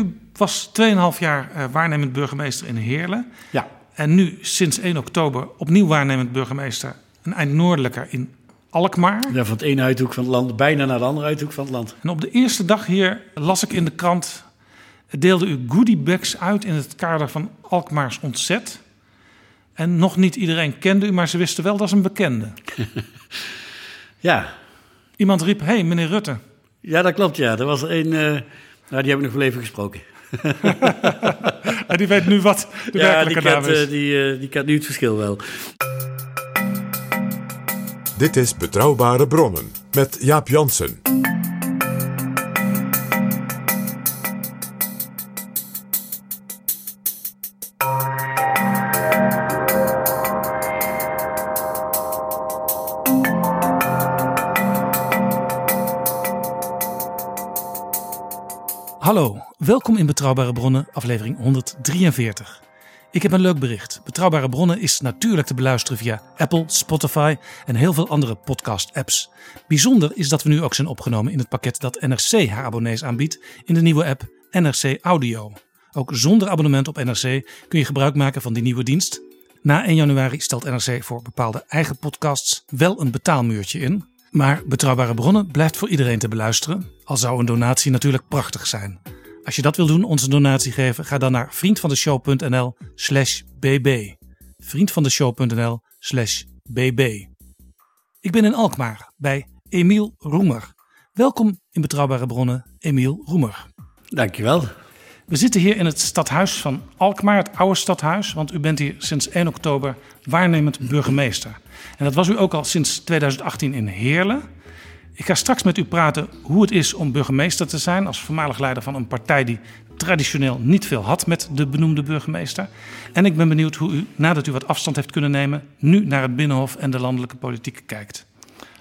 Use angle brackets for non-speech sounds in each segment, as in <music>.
U was 2,5 jaar eh, waarnemend burgemeester in Heerlen. Ja, En nu sinds 1 oktober opnieuw waarnemend burgemeester een eind noordelijker in Alkmaar. ja, van het ene uithoek van het land bijna naar de andere uithoek van het land. En op de eerste dag hier las ik in de krant... deelde u goodiebags uit in het kader van Alkmaars Ontzet. En nog niet iedereen kende u, maar ze wisten wel dat is een bekende. <laughs> Ja, Iemand riep, hey, meneer Rutte. ja dat klopt ja. Er was een, eh, nou, die heb ik nog wel even gesproken. <laughs> En die weet nu wat de ja, die werkelijke naam kent, is. eh, die, eh, die kent nu het verschil wel. Dit is Betrouwbare Bronnen met Jaap Jansen. Welkom in Betrouwbare Bronnen, aflevering 143. Ik heb een leuk bericht. Betrouwbare Bronnen is natuurlijk te beluisteren via Apple, Spotify en heel veel andere podcast-apps. Bijzonder is dat we nu ook zijn opgenomen in het pakket dat NRC haar abonnees aanbiedt in de nieuwe app NRC Audio. Ook zonder abonnement op NRC kun je gebruik maken van die nieuwe dienst. Na 1 januari stelt NRC voor bepaalde eigen podcasts wel een betaalmuurtje in. Maar Betrouwbare Bronnen blijft voor iedereen te beluisteren. Al zou een donatie natuurlijk prachtig zijn. Als je dat wil doen, onze donatie geven, ga dan naar vriendvandeshow.nl slash bb. Vriendvandeshow.nl slash bb. Ik ben in Alkmaar bij Emiel Roemer. Welkom in Betrouwbare Bronnen, Emiel Roemer. Dankjewel. We zitten hier in het stadhuis van Alkmaar, het oude stadhuis, want u bent hier sinds 1 oktober waarnemend burgemeester. En dat was u ook al sinds 2018 in Heerlen. Ik ga straks met u praten hoe het is om burgemeester te zijn als voormalig leider van een partij die traditioneel niet veel had met de benoemde burgemeester. En ik ben benieuwd hoe u, nadat u wat afstand heeft kunnen nemen, nu naar het Binnenhof en de landelijke politiek kijkt.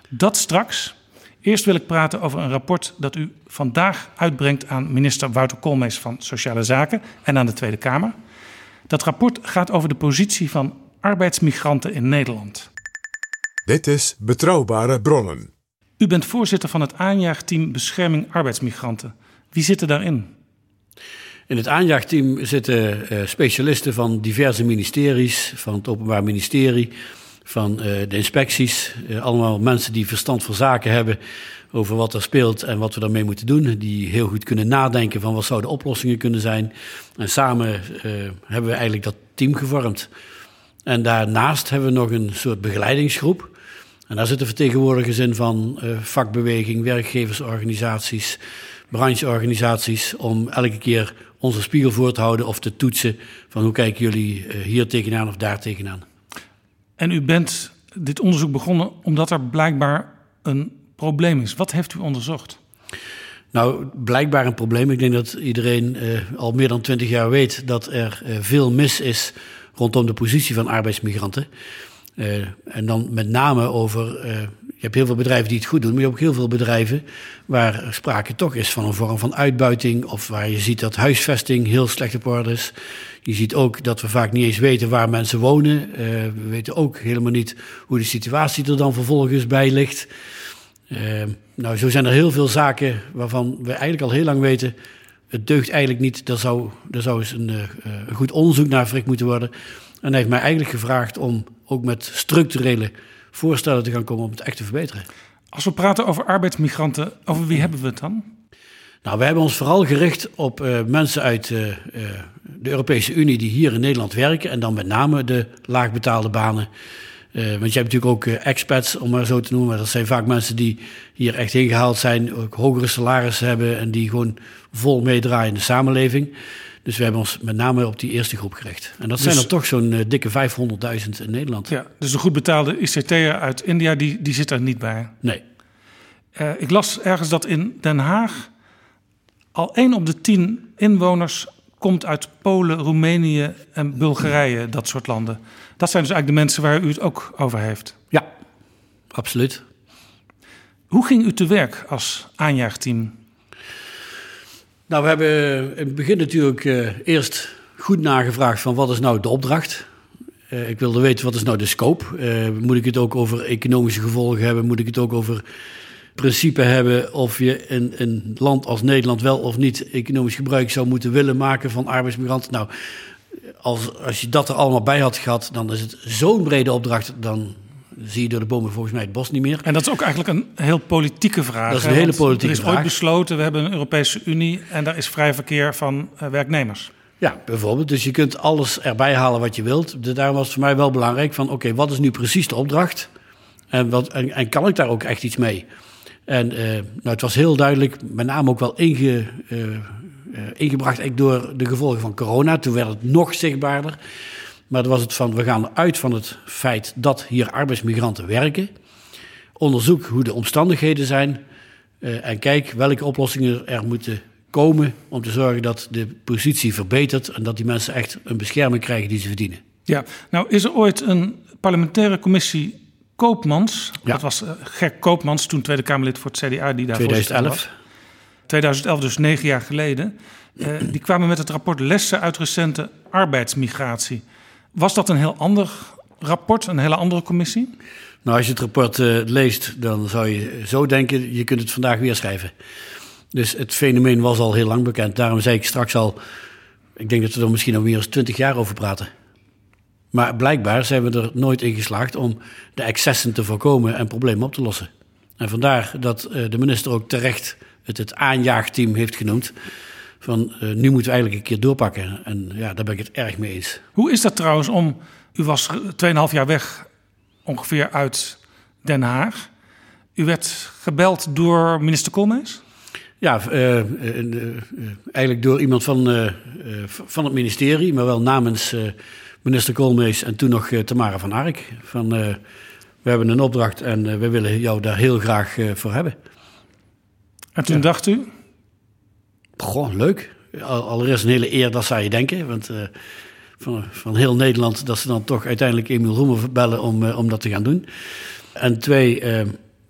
Dat straks. Eerst wil ik praten over een rapport dat u vandaag uitbrengt aan minister Wouter Koolmees van Sociale Zaken en aan de Tweede Kamer. Dat rapport gaat over de positie van arbeidsmigranten in Nederland. Dit is Betrouwbare Bronnen. U bent voorzitter van het aanjaagteam Bescherming Arbeidsmigranten. Wie zit er daarin? In het aanjaagteam zitten eh, specialisten van diverse ministeries, van het Openbaar Ministerie, van eh, de inspecties. Eh, allemaal mensen die verstand van zaken hebben over wat er speelt en wat we daarmee moeten doen. Die heel goed kunnen nadenken van wat zouden oplossingen kunnen zijn. En samen hebben we eigenlijk dat team gevormd. En daarnaast hebben we nog een soort begeleidingsgroep. En daar zitten vertegenwoordigers in van eh, vakbeweging, werkgeversorganisaties, brancheorganisaties. Om elke keer onze spiegel voor te houden of te toetsen van hoe kijken jullie eh, hier tegenaan of daar tegenaan. En u bent dit onderzoek begonnen omdat er blijkbaar een probleem is. Wat heeft u onderzocht? Nou, blijkbaar een probleem. Ik denk dat iedereen eh, al meer dan twintig jaar weet dat er eh, veel mis is rondom de positie van arbeidsmigranten. Eh, en dan met name over, eh, je hebt heel veel bedrijven die het goed doen, maar je hebt ook heel veel bedrijven waar sprake toch is van een vorm van uitbuiting of waar je ziet dat huisvesting heel slecht op orde is. Je ziet ook dat we vaak niet eens weten waar mensen wonen. Eh, we weten ook helemaal niet hoe de situatie er dan vervolgens bij ligt. Nou, zo zijn er heel veel zaken waarvan we eigenlijk al heel lang weten. Het deugt eigenlijk niet. Er zou, er zou eens een, een goed onderzoek naar verricht moeten worden. En hij heeft mij eigenlijk gevraagd om ook met structurele voorstellen te gaan komen om het echt te verbeteren. Als we praten over arbeidsmigranten, over wie hebben we het dan? Nou, we hebben ons vooral gericht op uh, mensen uit uh, uh, de Europese Unie die hier in Nederland werken. En dan met name de laagbetaalde banen. want je hebt natuurlijk ook expats, om maar zo te noemen. Dat zijn vaak mensen die hier echt ingehaald zijn, ook hogere salarissen hebben en die gewoon vol meedraaien in de samenleving. Dus we hebben ons met name op die eerste groep gericht. En dat zijn dus- er toch zo'n dikke 500.000 in Nederland. Ja, dus de goed betaalde ICT'er uit India, die, die zit er niet bij? Nee. ik las ergens dat in Den Haag al één op de tien inwoners komt uit Polen, Roemenië en Bulgarije, dat soort landen. Dat zijn dus eigenlijk de mensen waar u het ook over heeft. Ja, absoluut. Hoe ging u te werk als aanjaagteam? Nou, we hebben in het begin natuurlijk uh, eerst goed nagevraagd van wat is nou de opdracht. Uh, ik wilde weten wat is nou de scope. Uh, moet ik het ook over economische gevolgen hebben? Moet ik het ook over principe hebben of je in een land als Nederland wel of niet economisch gebruik zou moeten willen maken van arbeidsmigranten. Nou, als, als je dat er allemaal bij had gehad, dan is het zo'n brede opdracht, dan zie je door de bomen volgens mij het bos niet meer. En dat is ook eigenlijk een heel politieke vraag. Dat is een hele politieke vraag. Er is ooit besloten, we hebben een Europese Unie en daar is vrij verkeer van uh, werknemers. Ja, bijvoorbeeld. Dus je kunt alles erbij halen wat je wilt. Daarom was het voor mij wel belangrijk van, oké, wat is nu precies de opdracht? En, wat, en, en kan ik daar ook echt iets mee? En uh, nou, het was heel duidelijk, met name ook wel inge, uh, uh, ingebracht door de gevolgen van corona. Toen werd het nog zichtbaarder. Maar dan was het van, we gaan uit van het feit dat hier arbeidsmigranten werken. Onderzoek hoe de omstandigheden zijn. en kijk welke oplossingen er moeten komen om te zorgen dat de positie verbetert. En dat die mensen echt een bescherming krijgen die ze verdienen. Ja, nou is er ooit een parlementaire commissie Koopmans. Ja. Dat was uh, Gert Koopmans, toen Tweede Kamerlid voor het CDA, die daar 2011. 2011, dus negen jaar geleden. Uh, die kwamen met het rapport Lessen uit recente arbeidsmigratie. Was dat een heel ander rapport, een hele andere commissie? Nou, als je het rapport uh, leest, dan zou je zo denken: je kunt het vandaag weer schrijven. Dus het fenomeen was al heel lang bekend. Daarom zei ik straks al: ik denk dat we er misschien al meer dan twintig jaar over praten. Maar blijkbaar zijn we er nooit in geslaagd om de excessen te voorkomen en problemen op te lossen. En vandaar dat eh, de minister ook terecht het, het aanjaagteam heeft genoemd. Van uh, nu moeten we eigenlijk een keer doorpakken. En ja, daar ben ik het erg mee eens. Hoe is dat trouwens om. U was 2,5 jaar weg ongeveer uit Den Haag. U werd gebeld door minister Koolmees? Ja, uh, eigenlijk door iemand van, van het ministerie, maar wel namens minister Koolmees en toen nog Tamara van Ark. Van, we hebben een opdracht en we willen jou daar heel graag voor hebben. En toen dacht u? Goh, leuk. Allereerst een hele eer, dat zou je denken. Want van, van heel Nederland, dat ze dan toch uiteindelijk Emiel Roemer bellen om, om dat te gaan doen. En twee,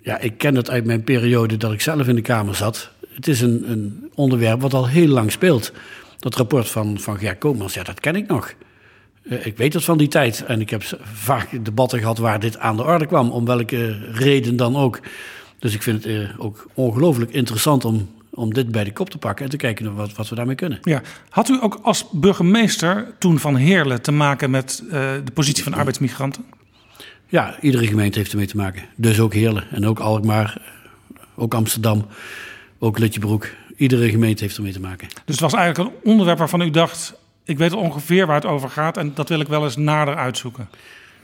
ja, ik ken het uit mijn periode dat ik zelf in de Kamer zat. Het is een, een onderwerp wat al heel lang speelt. Dat rapport van, van Ger Koopmans, ja, dat ken ik nog. Eh, ik weet het van die tijd. En ik heb vaak debatten gehad waar dit aan de orde kwam, om welke reden dan ook. Dus ik vind het eh, ook ongelooflijk interessant om, om dit bij de kop te pakken en te kijken wat, wat we daarmee kunnen. Ja. Had u ook als burgemeester toen van Heerlen te maken met uh, de positie van arbeidsmigranten? Ja, iedere gemeente heeft ermee te maken. Dus ook Heerlen en ook Alkmaar, ook Amsterdam, ook Lutjebroek. Iedere gemeente heeft ermee te maken. Dus het was eigenlijk een onderwerp waarvan u dacht ik weet ongeveer waar het over gaat en dat wil ik wel eens nader uitzoeken.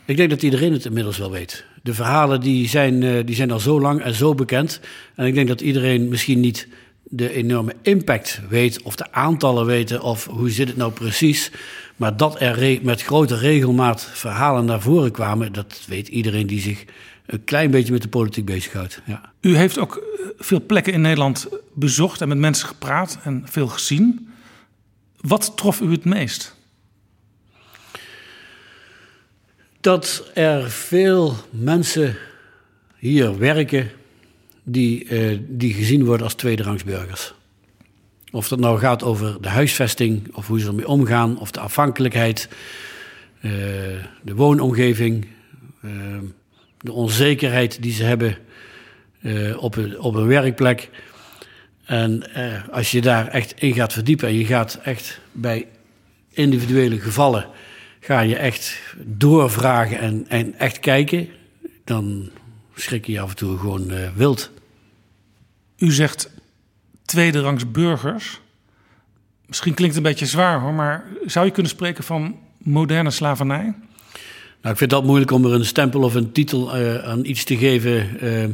Ik denk dat iedereen het inmiddels wel weet. De verhalen die zijn, eh, die zijn al zo lang en zo bekend. En ik denk dat iedereen misschien niet de enorme impact weet, of de aantallen weten, of hoe zit het nou precies. Maar dat er met grote regelmaat verhalen naar voren kwamen, dat weet iedereen die zich een klein beetje met de politiek bezighoudt. Ja. U heeft ook eh, veel plekken in Nederland bezocht en met mensen gepraat en veel gezien. Wat trof u het meest? Dat er veel mensen hier werken die, uh, die gezien worden als tweederangsburgers. Of dat nou gaat over de huisvesting, of hoe ze ermee omgaan, of de afhankelijkheid, uh, de woonomgeving, uh, de onzekerheid die ze hebben op, een, op een werkplek. En eh, als je daar echt in gaat verdiepen en je gaat echt bij individuele gevallen, ga je echt doorvragen en, en echt kijken, dan schrik je af en toe gewoon wild. U zegt tweederangs burgers. Misschien klinkt het een beetje zwaar hoor, maar zou je kunnen spreken van moderne slavernij? Nou, ik vind dat moeilijk om er een stempel of een titel uh, aan iets te geven. Uh,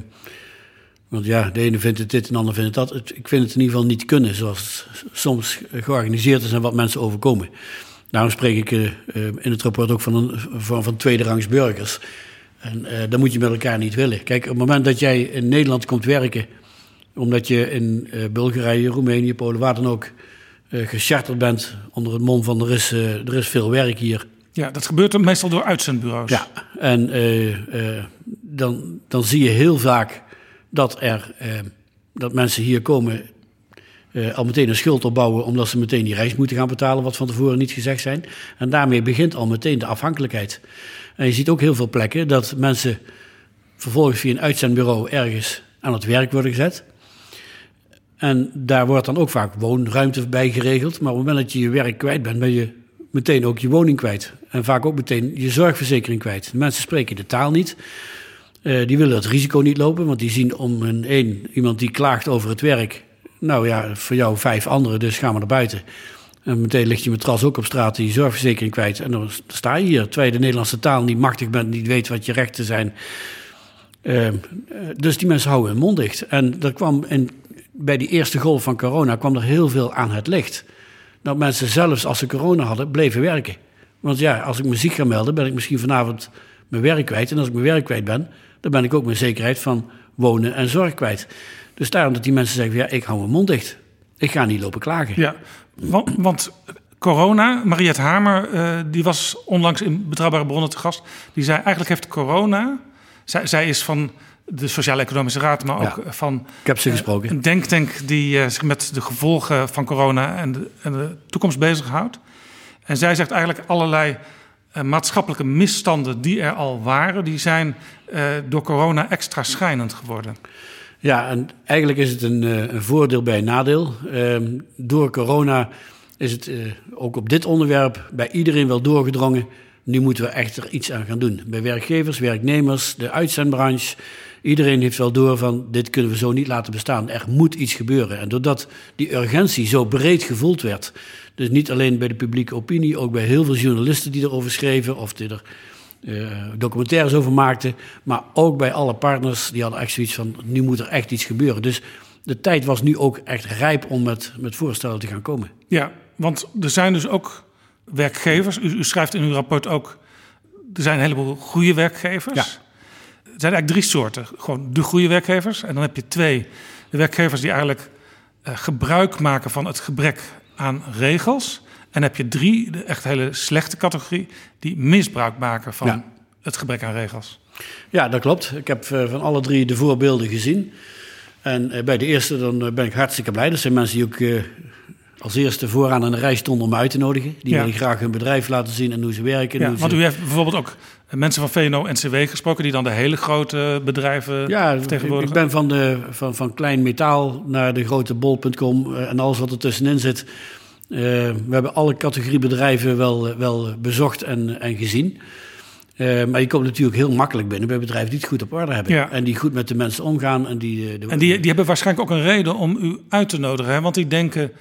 want ja, de ene vindt het dit en de ander vindt het dat. Ik vind het in ieder geval niet kunnen zoals het soms georganiseerd is en wat mensen overkomen. Daarom spreek ik uh, in het rapport ook van, een, van, van tweederangs burgers. En dat moet je met elkaar niet willen. Kijk, op het moment dat jij in Nederland komt werken, omdat je in Bulgarije, Roemenië, Polen, waar dan ook gecharterd bent onder het mom van er is, er is veel werk hier ja, dat gebeurt meestal door uitzendbureaus. Ja, en uh, uh, dan, dan zie je heel vaak dat, er, uh, dat mensen hier komen al meteen een schuld opbouwen... omdat ze meteen die reis moeten gaan betalen, wat van tevoren niet gezegd zijn. En daarmee begint al meteen de afhankelijkheid. En je ziet ook heel veel plekken dat mensen vervolgens via een uitzendbureau ergens aan het werk worden gezet... En daar wordt dan ook vaak woonruimte bij geregeld. Maar op het moment dat je je werk kwijt bent, ben je meteen ook je woning kwijt. En vaak ook meteen je zorgverzekering kwijt. De mensen spreken de taal niet. Uh, die willen het risico niet lopen, want die zien om een één iemand die klaagt over het werk. Nou ja, voor jou vijf anderen, dus ga maar naar buiten. En meteen ligt je matras ook op straat en je zorgverzekering kwijt. En dan sta je hier, terwijl je de Nederlandse taal niet machtig bent, niet weet wat je rechten zijn. Uh, dus die mensen houden hun mond dicht. En dat kwam in, bij die eerste golf van corona kwam er heel veel aan het licht dat mensen zelfs als ze corona hadden, bleven werken. Want ja, als ik me ziek ga melden, ben ik misschien vanavond mijn werk kwijt. En als ik mijn werk kwijt ben, dan ben ik ook mijn zekerheid van wonen en zorg kwijt. Dus daarom dat die mensen zeggen, ja, ik hou mijn mond dicht. Ik ga niet lopen klagen. Ja, want, want corona, Mariette Hamer, uh, die was onlangs in Betrouwbare Bronnen te gast. Die zei, eigenlijk heeft corona... Zij, zij is van de Sociaal-Economische Raad, maar ook van. Ik heb ze eh, gesproken. Een denktank die uh, zich met de gevolgen van corona en de, en de toekomst bezighoudt. En zij zegt eigenlijk allerlei uh, maatschappelijke misstanden die er al waren, die zijn door corona extra schijnend geworden. Ja, en eigenlijk is het een, een voordeel bij een nadeel. Ehm, door corona is het ook op dit onderwerp bij iedereen wel doorgedrongen. Nu moeten we echt er iets aan gaan doen. Bij werkgevers, werknemers, de uitzendbranche. Iedereen heeft wel door van dit kunnen we zo niet laten bestaan. Er moet iets gebeuren. En doordat die urgentie zo breed gevoeld werd, dus niet alleen bij de publieke opinie, ook bij heel veel journalisten die erover schreven of die er uh, documentaires over maakten, maar ook bij alle partners, die hadden echt zoiets van nu moet er echt iets gebeuren. Dus de tijd was nu ook echt rijp om met, met voorstellen te gaan komen. Ja, want er zijn dus ook werkgevers. U, u schrijft in uw rapport ook, er zijn een heleboel goede werkgevers. Ja zijn eigenlijk drie soorten. Gewoon de goede werkgevers. En dan heb je twee, de werkgevers die eigenlijk uh, gebruik maken van het gebrek aan regels. En heb je drie, de echt hele slechte categorie, die misbruik maken van ja. het gebrek aan regels. Ja, dat klopt. Ik heb uh, van alle drie de voorbeelden gezien. En uh, bij de eerste dan ben ik hartstikke blij. Dat zijn mensen die ook als eerste vooraan aan de rij stonden om uit te nodigen. Die willen graag hun bedrijf laten zien en hoe ze werken. Ja, hoe want ze... u heeft bijvoorbeeld ook mensen van VNO-NCW gesproken... die dan de hele grote bedrijven ja, vertegenwoordigen. ik ben van, de, van, van klein metaal naar de grote bol.com en alles wat er tussenin zit. Uh, we hebben alle categorie bedrijven wel, wel bezocht en, en gezien. Uh, maar je komt natuurlijk heel makkelijk binnen bij bedrijven die het goed op orde hebben. Ja. En die goed met de mensen omgaan. En die, de, en die, die hebben waarschijnlijk ook een reden om u uit te nodigen. Hè? Want die denken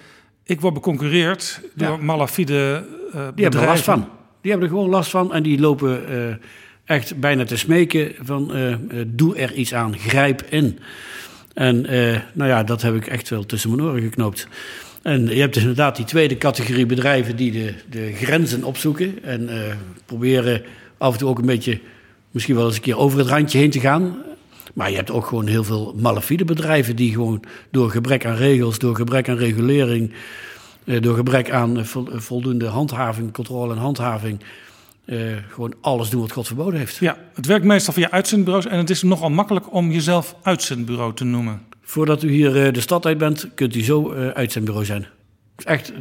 ik word beconcurreerd door ja. malafide uh, Die hebben er last van. Die hebben er gewoon last van en die lopen uh, echt bijna te smeken van uh, doe er iets aan, grijp in. En nou ja, dat heb ik echt wel tussen mijn oren geknoopt. En je hebt dus inderdaad die tweede categorie bedrijven die de, de grenzen opzoeken en proberen af en toe ook een beetje misschien wel eens een keer over het randje heen te gaan. Maar je hebt ook gewoon heel veel malafide bedrijven die gewoon door gebrek aan regels, door gebrek aan regulering, eh, door gebrek aan eh, voldoende handhaving, controle en handhaving, uh, gewoon alles doen wat God verboden heeft. Ja, het werkt meestal via uitzendbureaus en het is nogal makkelijk om jezelf uitzendbureau te noemen. Voordat u hier uh, de stad uit bent, kunt u zo uh, uitzendbureau zijn. Echt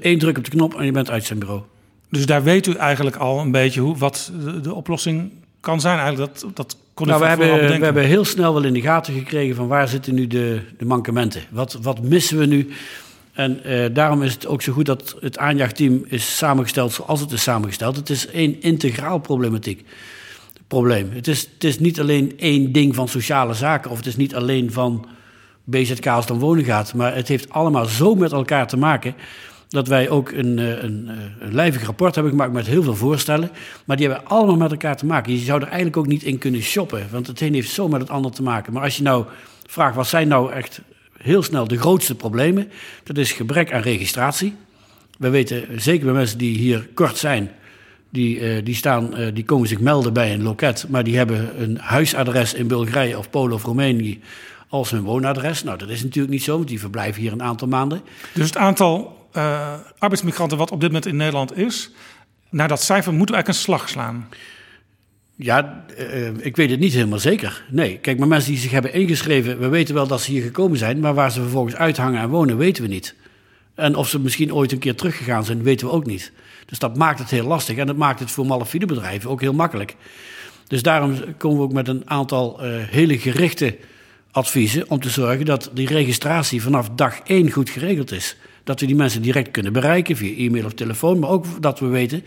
één druk op de knop en je bent uitzendbureau. Dus daar weet u eigenlijk al een beetje hoe, wat de, de oplossing kan zijn. Eigenlijk dat, dat kon nou, we, hebben, we hebben heel snel wel in de gaten gekregen van waar zitten nu de, de mankementen. Wat, wat missen we nu? En uh, daarom is het ook zo goed dat het aanjachtteam is samengesteld zoals het is samengesteld. Het is één integraal problematiek. Probleem. Het is, het is niet alleen één ding van sociale zaken of het is niet alleen van BZK als het om wonen gaat. Maar het heeft allemaal zo met elkaar te maken dat wij ook een, eh, eh, een lijvig rapport hebben gemaakt met heel veel voorstellen. Maar die hebben allemaal met elkaar te maken. Je zou er eigenlijk ook niet in kunnen shoppen, want het een heeft zo met het ander te maken. Maar als je nou vraagt, wat zijn nou echt heel snel de grootste problemen? Dat is gebrek aan registratie. We weten zeker bij mensen die hier kort zijn, die, die, staan, die komen zich melden bij een loket, maar die hebben een huisadres in Bulgarije of Polen of Roemenië als hun woonadres. Nou, dat is natuurlijk niet zo, want die verblijven hier een aantal maanden. Dus het aantal uh, arbeidsmigranten wat op dit moment in Nederland is, naar dat cijfer moeten we eigenlijk een slag slaan. Ja, uh, ik weet het niet helemaal zeker. Nee, kijk, maar mensen die zich hebben ingeschreven, we weten wel dat ze hier gekomen zijn, maar waar ze vervolgens uithangen en wonen, weten we niet. En of ze misschien ooit een keer teruggegaan zijn, weten we ook niet. Dus dat maakt het heel lastig en dat maakt het voor malafide bedrijven ook heel makkelijk. Dus daarom komen we ook met een aantal uh, hele gerichte adviezen om te zorgen dat die registratie vanaf dag één goed geregeld is. Dat we die mensen direct kunnen bereiken via e-mail of telefoon, maar ook dat we weten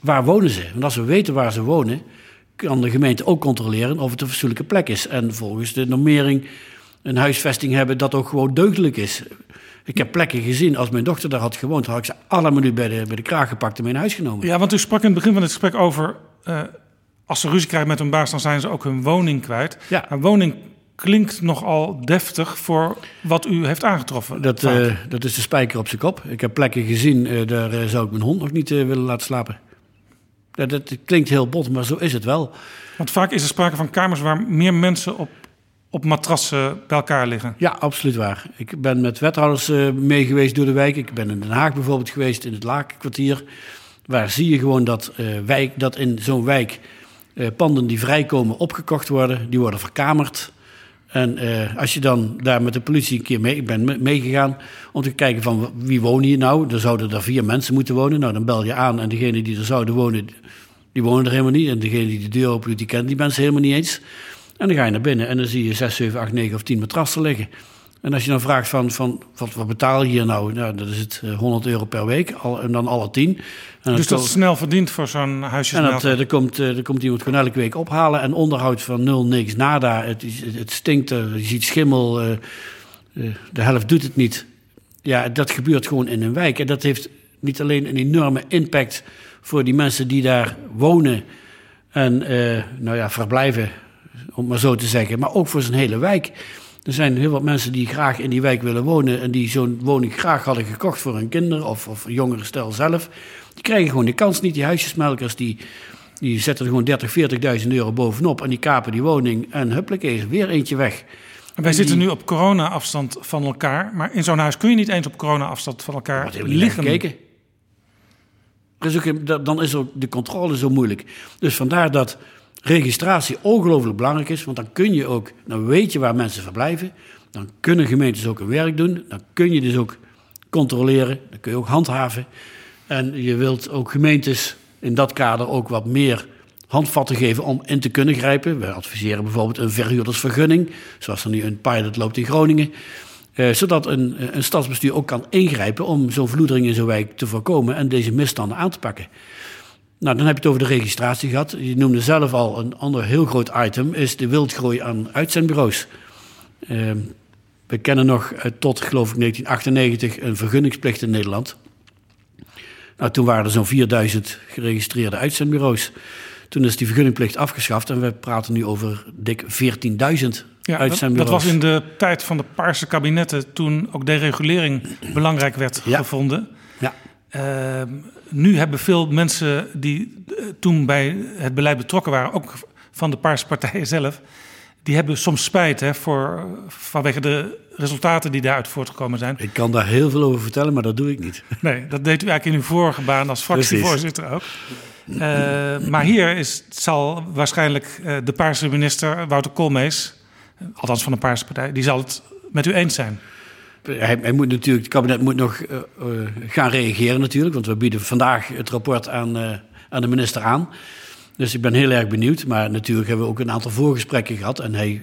waar wonen ze. Want als we weten waar ze wonen, kan de gemeente ook controleren of het een fatsoenlijke plek is. En volgens de normering een huisvesting hebben dat ook gewoon deugdelijk is. Ik heb plekken gezien, als mijn dochter daar had gewoond, had ik ze allemaal nu bij de, bij de kraag gepakt en mee naar huis genomen. Ja, want u sprak in het begin van het gesprek over, uh, als ze ruzie krijgen met hun baas, dan zijn ze ook hun woning kwijt. Ja. Een woning klinkt nogal deftig voor wat u heeft aangetroffen. Dat, uh, dat is de spijker op zijn kop. Ik heb plekken gezien, uh, daar uh, zou ik mijn hond nog niet willen laten slapen. Dat, dat, klinkt heel bot, maar zo is het wel. Want vaak is er sprake van kamers waar meer mensen op, op matrassen bij elkaar liggen. Ja, absoluut waar. Ik ben met wethouders mee geweest door de wijk. Ik ben in Den Haag bijvoorbeeld geweest, in het Laakkwartier. Waar zie je gewoon dat, wijk, dat in zo'n wijk panden die vrijkomen opgekocht worden. Die worden verkamerd. En uh, als je dan daar met de politie een keer mee, ik ben meegegaan om te kijken van wie wonen hier nou. Dan zouden er vier mensen moeten wonen. Nou, dan bel je aan en degene die er zouden wonen, die wonen er helemaal niet. En degene die de deur opent, die kent die mensen helemaal niet eens. En dan ga je naar binnen en dan zie je 6, 7, 8, 9 of 10 matrassen liggen. En als je dan vraagt van, van wat, wat betaal je hier nou? nou? Dat is het 100 euro per week al, en dan alle 10. En dus dat is snel verdiend voor zo'n huisje. En dat, er, komt, er komt iemand gewoon elke week ophalen. En onderhoud van nul, niks, nada. Het, het, het stinkt, er, je ziet schimmel. De helft doet het niet. Ja, dat gebeurt gewoon in een wijk. En dat heeft niet alleen een enorme impact voor die mensen die daar wonen en nou ja, verblijven, om maar zo te zeggen. Maar ook voor zijn hele wijk. Er zijn heel wat mensen die graag in die wijk willen wonen en die zo'n woning graag hadden gekocht voor hun kinderen of, of jongere stel zelf. Die krijgen gewoon de kans niet. Die huisjesmelkers die, die zetten er gewoon 30, 40.000 euro bovenop en die kapen die woning en huppakee is weer eentje weg. En wij zitten nu op corona-afstand van elkaar, maar in zo'n huis kun je niet eens op corona-afstand van elkaar Wordt liggen. Gekeken. Dus ook, dan is ook de controle zo moeilijk. Dus vandaar dat registratie ongelooflijk belangrijk is, want dan kun je ook, dan weet je waar mensen verblijven, dan kunnen gemeentes ook hun werk doen, dan kun je dus ook controleren, dan kun je ook handhaven. En je wilt ook gemeentes in dat kader ook wat meer handvatten geven om in te kunnen grijpen. We adviseren bijvoorbeeld een verhuurdersvergunning, zoals er nu een pilot loopt in Groningen. Eh, zodat een, een stadsbestuur ook kan ingrijpen om zo'n vloedering in zo'n wijk te voorkomen en deze misstanden aan te pakken. Nou, dan heb je het over de registratie gehad. Je noemde zelf al een ander heel groot item, is de wildgroei aan uitzendbureaus. Uh, we kennen nog uh, tot, geloof ik, 1998 een vergunningsplicht in Nederland. Nou, toen waren er zo'n 4000 geregistreerde uitzendbureaus. Toen is die vergunningplicht afgeschaft en we praten nu over dik 14.000 ja, uitzendbureaus. Dat was in de tijd van de Paarse kabinetten toen ook deregulering belangrijk werd Ja. gevonden. Ja. Uh, nu hebben veel mensen die uh, toen bij het beleid betrokken waren, ook van de Paarse partijen zelf, die hebben soms spijt hè, voor, vanwege de resultaten die daaruit voortgekomen zijn. Ik kan daar heel veel over vertellen, maar dat doe ik niet. <laughs> Nee, dat deed u eigenlijk in uw vorige baan als fractievoorzitter ook. Uh, maar hier is, zal waarschijnlijk uh, de Paarse minister Wouter Koolmees, althans van de Paarse partij, die zal het met u eens zijn. Hij, hij, moet natuurlijk, het kabinet moet nog uh, uh, gaan reageren natuurlijk, want we bieden vandaag het rapport aan, uh, aan de minister aan. Dus ik ben heel erg benieuwd. Maar natuurlijk hebben we ook een aantal voorgesprekken gehad. En hij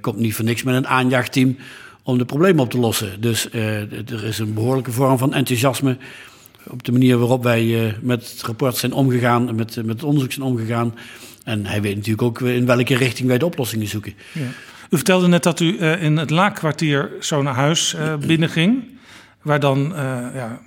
komt niet voor niks met een aanjachtteam om de problemen op te lossen. Dus er is een behoorlijke vorm van enthousiasme op de manier waarop wij met het rapport zijn omgegaan, met, met het onderzoek zijn omgegaan. En hij weet natuurlijk ook in welke richting wij de oplossingen zoeken. Ja. U vertelde net dat u uh, in het Laakkwartier zo naar huis uh, binnenging. Waar dan uh, ja,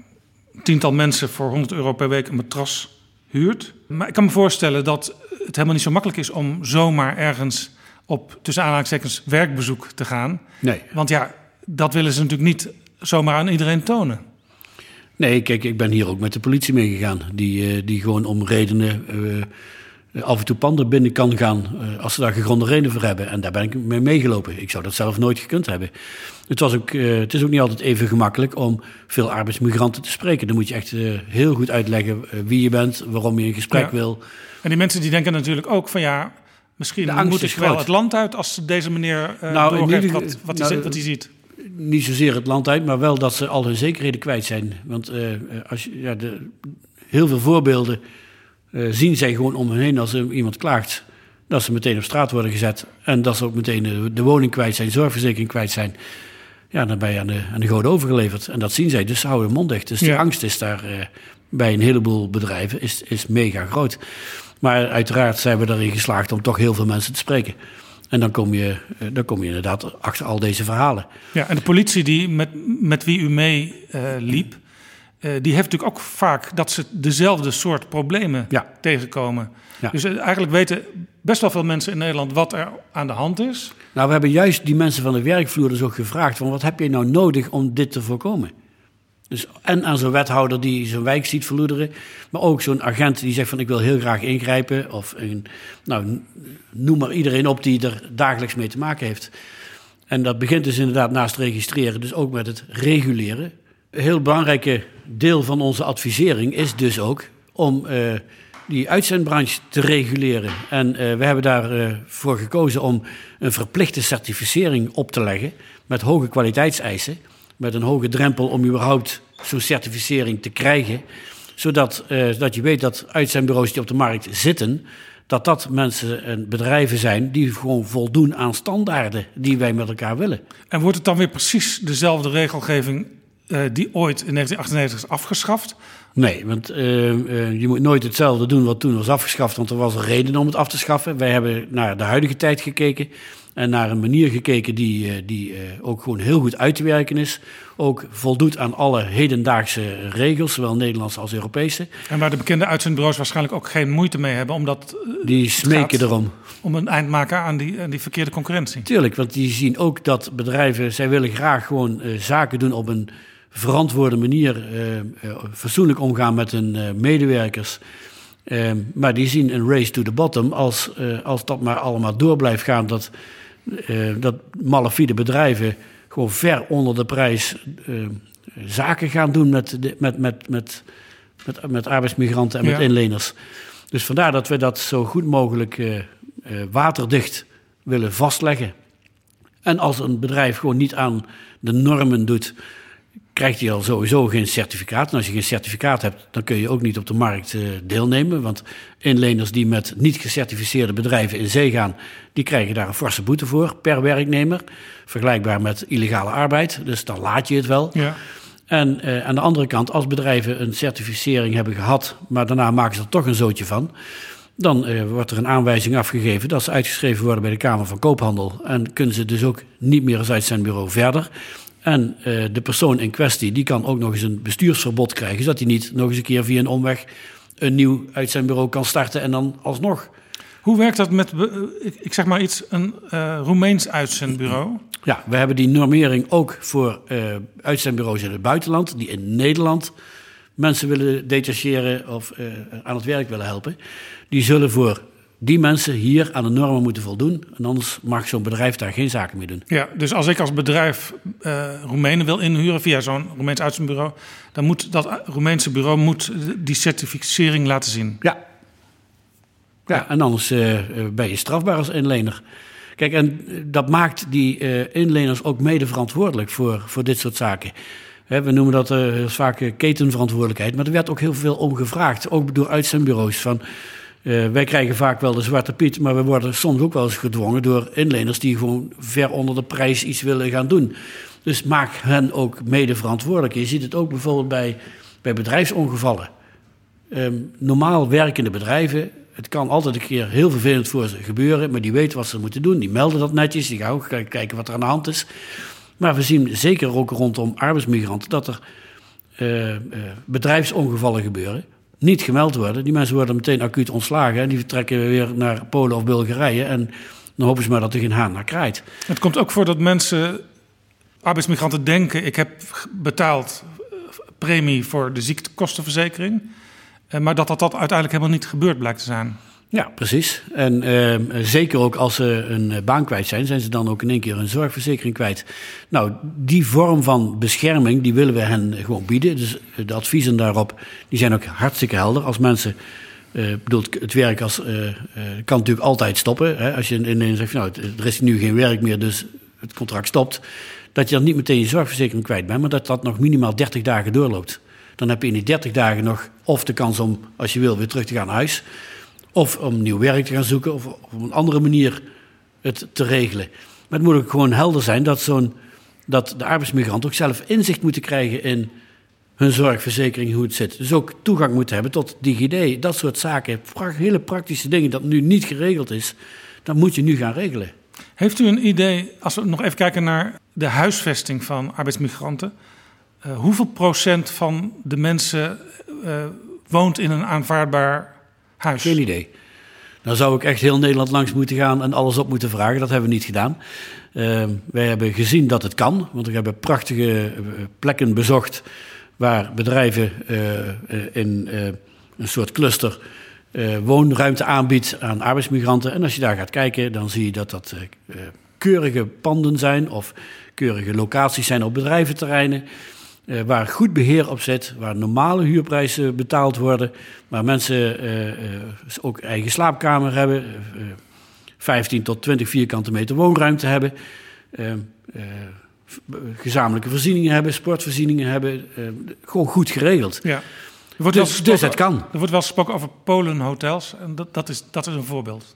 tiental mensen voor 100 euro per week een matras huurt. Maar ik kan me voorstellen dat het helemaal niet zo makkelijk is om zomaar ergens op tussen aanhalingstekens werkbezoek te gaan. Nee. Want ja, dat willen ze natuurlijk niet zomaar aan iedereen tonen. Nee, kijk, ik ben hier ook met de politie meegegaan. Die, die gewoon om redenen af en toe panden binnen kan gaan. Uh, als ze daar gegronde redenen voor hebben. En daar ben ik mee meegelopen. Ik zou dat zelf nooit gekund hebben. Het, was ook, het is ook niet altijd even gemakkelijk om veel arbeidsmigranten te spreken. Dan moet je echt heel goed uitleggen wie je bent, waarom je een gesprek ja. wil. En die mensen die denken natuurlijk ook van ja, misschien moet ik wel het land uit als deze meneer nou, doorgeeft ieder, wat, wat, nou, hij, wat hij ziet niet zozeer het land uit, maar wel dat ze al hun zekerheden kwijt zijn. Want uh, als je, ja, de, heel veel voorbeelden uh, zien zij gewoon om hen heen als er iemand klaagt. Dat ze meteen op straat worden gezet. En dat ze ook meteen de, de woning kwijt zijn, zorgverzekering kwijt zijn. Ja, dan ben je aan de, aan de goden overgeleverd. En dat zien zij, dus ze houden mond dicht. Dus ja. de angst is daar uh, bij een heleboel bedrijven is, is mega groot. Maar uiteraard zijn we erin geslaagd om toch heel veel mensen te spreken. En dan kom je, dan kom je inderdaad achter al deze verhalen. Ja, en de politie die met, met wie u mee uh, liep, die heeft natuurlijk ook vaak dat ze dezelfde soort problemen ja. tegenkomen. Ja. Dus eigenlijk weten best wel veel mensen in Nederland wat er aan de hand is. Nou, we hebben juist die mensen van de werkvloer dus ook gevraagd: van wat heb je nou nodig om dit te voorkomen? Dus en aan zo'n wethouder die zijn wijk ziet verloederen. Maar ook zo'n agent die zegt van ik wil heel graag ingrijpen. Of een, nou, noem maar iedereen op die er dagelijks mee te maken heeft. En dat begint dus inderdaad naast registreren, dus ook met het reguleren. Heel belangrijke deel van onze advisering is dus ook om uh, die uitzendbranche te reguleren. En uh, we hebben daarvoor uh, gekozen om een verplichte certificering op te leggen met hoge kwaliteitseisen met een hoge drempel om überhaupt zo'n certificering te krijgen. Zodat dat je weet dat uitzendbureaus die op de markt zitten, dat dat mensen en bedrijven zijn die gewoon voldoen aan standaarden die wij met elkaar willen. En wordt het dan weer precies dezelfde regelgeving die ooit in 1998 is afgeschaft? Nee, want uh, je moet nooit hetzelfde doen wat toen was afgeschaft, want er was een reden om het af te schaffen. Wij hebben naar de huidige tijd gekeken. En naar een manier gekeken die, eh, die eh, ook gewoon heel goed uit te werken is. Ook voldoet aan alle hedendaagse regels, zowel Nederlandse als Europese. En waar de bekende uitzendbureaus waarschijnlijk ook geen moeite mee hebben, omdat. Eh, die smeken erom. Om een eind maken aan die, aan die verkeerde concurrentie. Tuurlijk, want die zien ook dat bedrijven, zij willen graag gewoon zaken doen op een verantwoorde manier. Uh, fatsoenlijk omgaan met hun medewerkers. maar die zien een race to the bottom als, als dat maar allemaal door blijft gaan. Dat dat malafide bedrijven gewoon ver onder de prijs zaken gaan doen met, met, met, met, met, met arbeidsmigranten en met inleners. Dus vandaar dat we dat zo goed mogelijk waterdicht willen vastleggen. En als een bedrijf gewoon niet aan de normen doet krijgt hij al sowieso geen certificaat. En als je geen certificaat hebt, dan kun je ook niet op de markt uh, deelnemen. Want inleners die met niet gecertificeerde bedrijven in zee gaan, die krijgen daar een forse boete voor per werknemer. Vergelijkbaar met illegale arbeid. Dus dan laat je het wel. Ja. En uh, aan de andere kant, als bedrijven een certificering hebben gehad, maar daarna maken ze er toch een zootje van. Dan uh, wordt er een aanwijzing afgegeven dat ze uitgeschreven worden bij de Kamer van Koophandel. En kunnen ze dus ook niet meer als uitzendbureau verder. En uh, de persoon in kwestie die kan ook nog eens een bestuursverbod krijgen, zodat hij niet nog eens een keer via een omweg een nieuw uitzendbureau kan starten en dan alsnog. Hoe werkt dat met, ik zeg maar iets, een uh, Roemeens uitzendbureau? Ja, we hebben die normering ook voor uh, uitzendbureaus in het buitenland, die in Nederland mensen willen detacheren of aan het werk willen helpen. Die zullen voor die mensen hier aan de normen moeten voldoen. En anders mag zo'n bedrijf daar geen zaken mee doen. Ja, dus als ik als bedrijf uh, Roemenen wil inhuren via zo'n Roemeens uitzendbureau... dan moet dat Roemeense bureau moet die certificering laten zien. Ja. Ja, en anders uh, ben je strafbaar als inlener. Kijk, en dat maakt die uh, inleners ook mede verantwoordelijk voor, voor dit soort zaken. we noemen dat heel vaak ketenverantwoordelijkheid, maar er werd ook heel veel om gevraagd. Ook door uitzendbureaus van... Uh, wij krijgen vaak wel de zwarte piet, maar we worden soms ook wel eens gedwongen door inleners die gewoon ver onder de prijs iets willen gaan doen. Dus maak hen ook mede verantwoordelijk. Je ziet het ook bijvoorbeeld bij, bij bedrijfsongevallen. Um, normaal werkende bedrijven het kan altijd een keer heel vervelend voor ze gebeuren, maar die weten wat ze moeten doen. Die melden dat netjes, die gaan ook kijken wat er aan de hand is. Maar we zien zeker ook rondom arbeidsmigranten dat er uh, uh, bedrijfsongevallen gebeuren. Niet gemeld worden. Die mensen worden meteen acuut ontslagen en die vertrekken weer naar Polen of Bulgarije. En dan hopen ze maar dat er geen haan naar kraait. Het komt ook voor dat mensen, arbeidsmigranten, denken: ik heb betaald premie voor de ziektekostenverzekering. Maar dat, dat dat uiteindelijk helemaal niet gebeurd blijkt te zijn. Ja, precies. En uh, zeker ook als ze een eh, baan kwijt zijn, zijn ze dan ook in één keer een zorgverzekering kwijt. Nou, die vorm van bescherming, die willen we hen gewoon bieden. Dus eh, de adviezen daarop, die zijn ook hartstikke helder. Als mensen, uh, bedoelt, het werk als, kan natuurlijk altijd stoppen. Hè? Als je ineens zegt, nou, er is nu geen werk meer, dus het contract stopt. Dat je dan niet meteen je zorgverzekering kwijt bent, maar dat dat nog minimaal 30 dagen doorloopt. Dan heb je in die 30 dagen nog of de kans om, als je wil, weer terug te gaan naar huis of om nieuw werk te gaan zoeken of op een andere manier het te regelen. Maar het moet ook gewoon helder zijn dat, zo'n, dat de arbeidsmigrant ook zelf inzicht moeten krijgen in hun zorgverzekering, hoe het zit. Dus ook toegang moeten hebben tot DigiD, dat soort zaken. Hele praktische dingen dat nu niet geregeld is, dat moet je nu gaan regelen. Heeft u een idee, als we nog even kijken naar de huisvesting van arbeidsmigranten, uh, hoeveel procent van de mensen uh, woont in een aanvaardbaar Geen idee. Dan zou ik echt heel Nederland langs moeten gaan en alles op moeten vragen. Dat hebben we niet gedaan. Uh, wij hebben gezien dat het kan, want we hebben prachtige eh, plekken bezocht waar bedrijven uh, in een soort cluster woonruimte aanbiedt aan arbeidsmigranten. En als je daar gaat kijken, dan zie je dat dat keurige panden zijn of keurige locaties zijn op bedrijventerreinen. Uh, waar goed beheer op zit, waar normale huurprijzen betaald worden, waar mensen uh, uh, ook eigen slaapkamer hebben, 15 tot 20 vierkante meter woonruimte hebben, gezamenlijke voorzieningen hebben, sportvoorzieningen hebben, gewoon goed geregeld. Ja. wordt dus, dus het kan. Er wordt wel gesproken over Polenhotels en dat, dat, is, dat is een voorbeeld.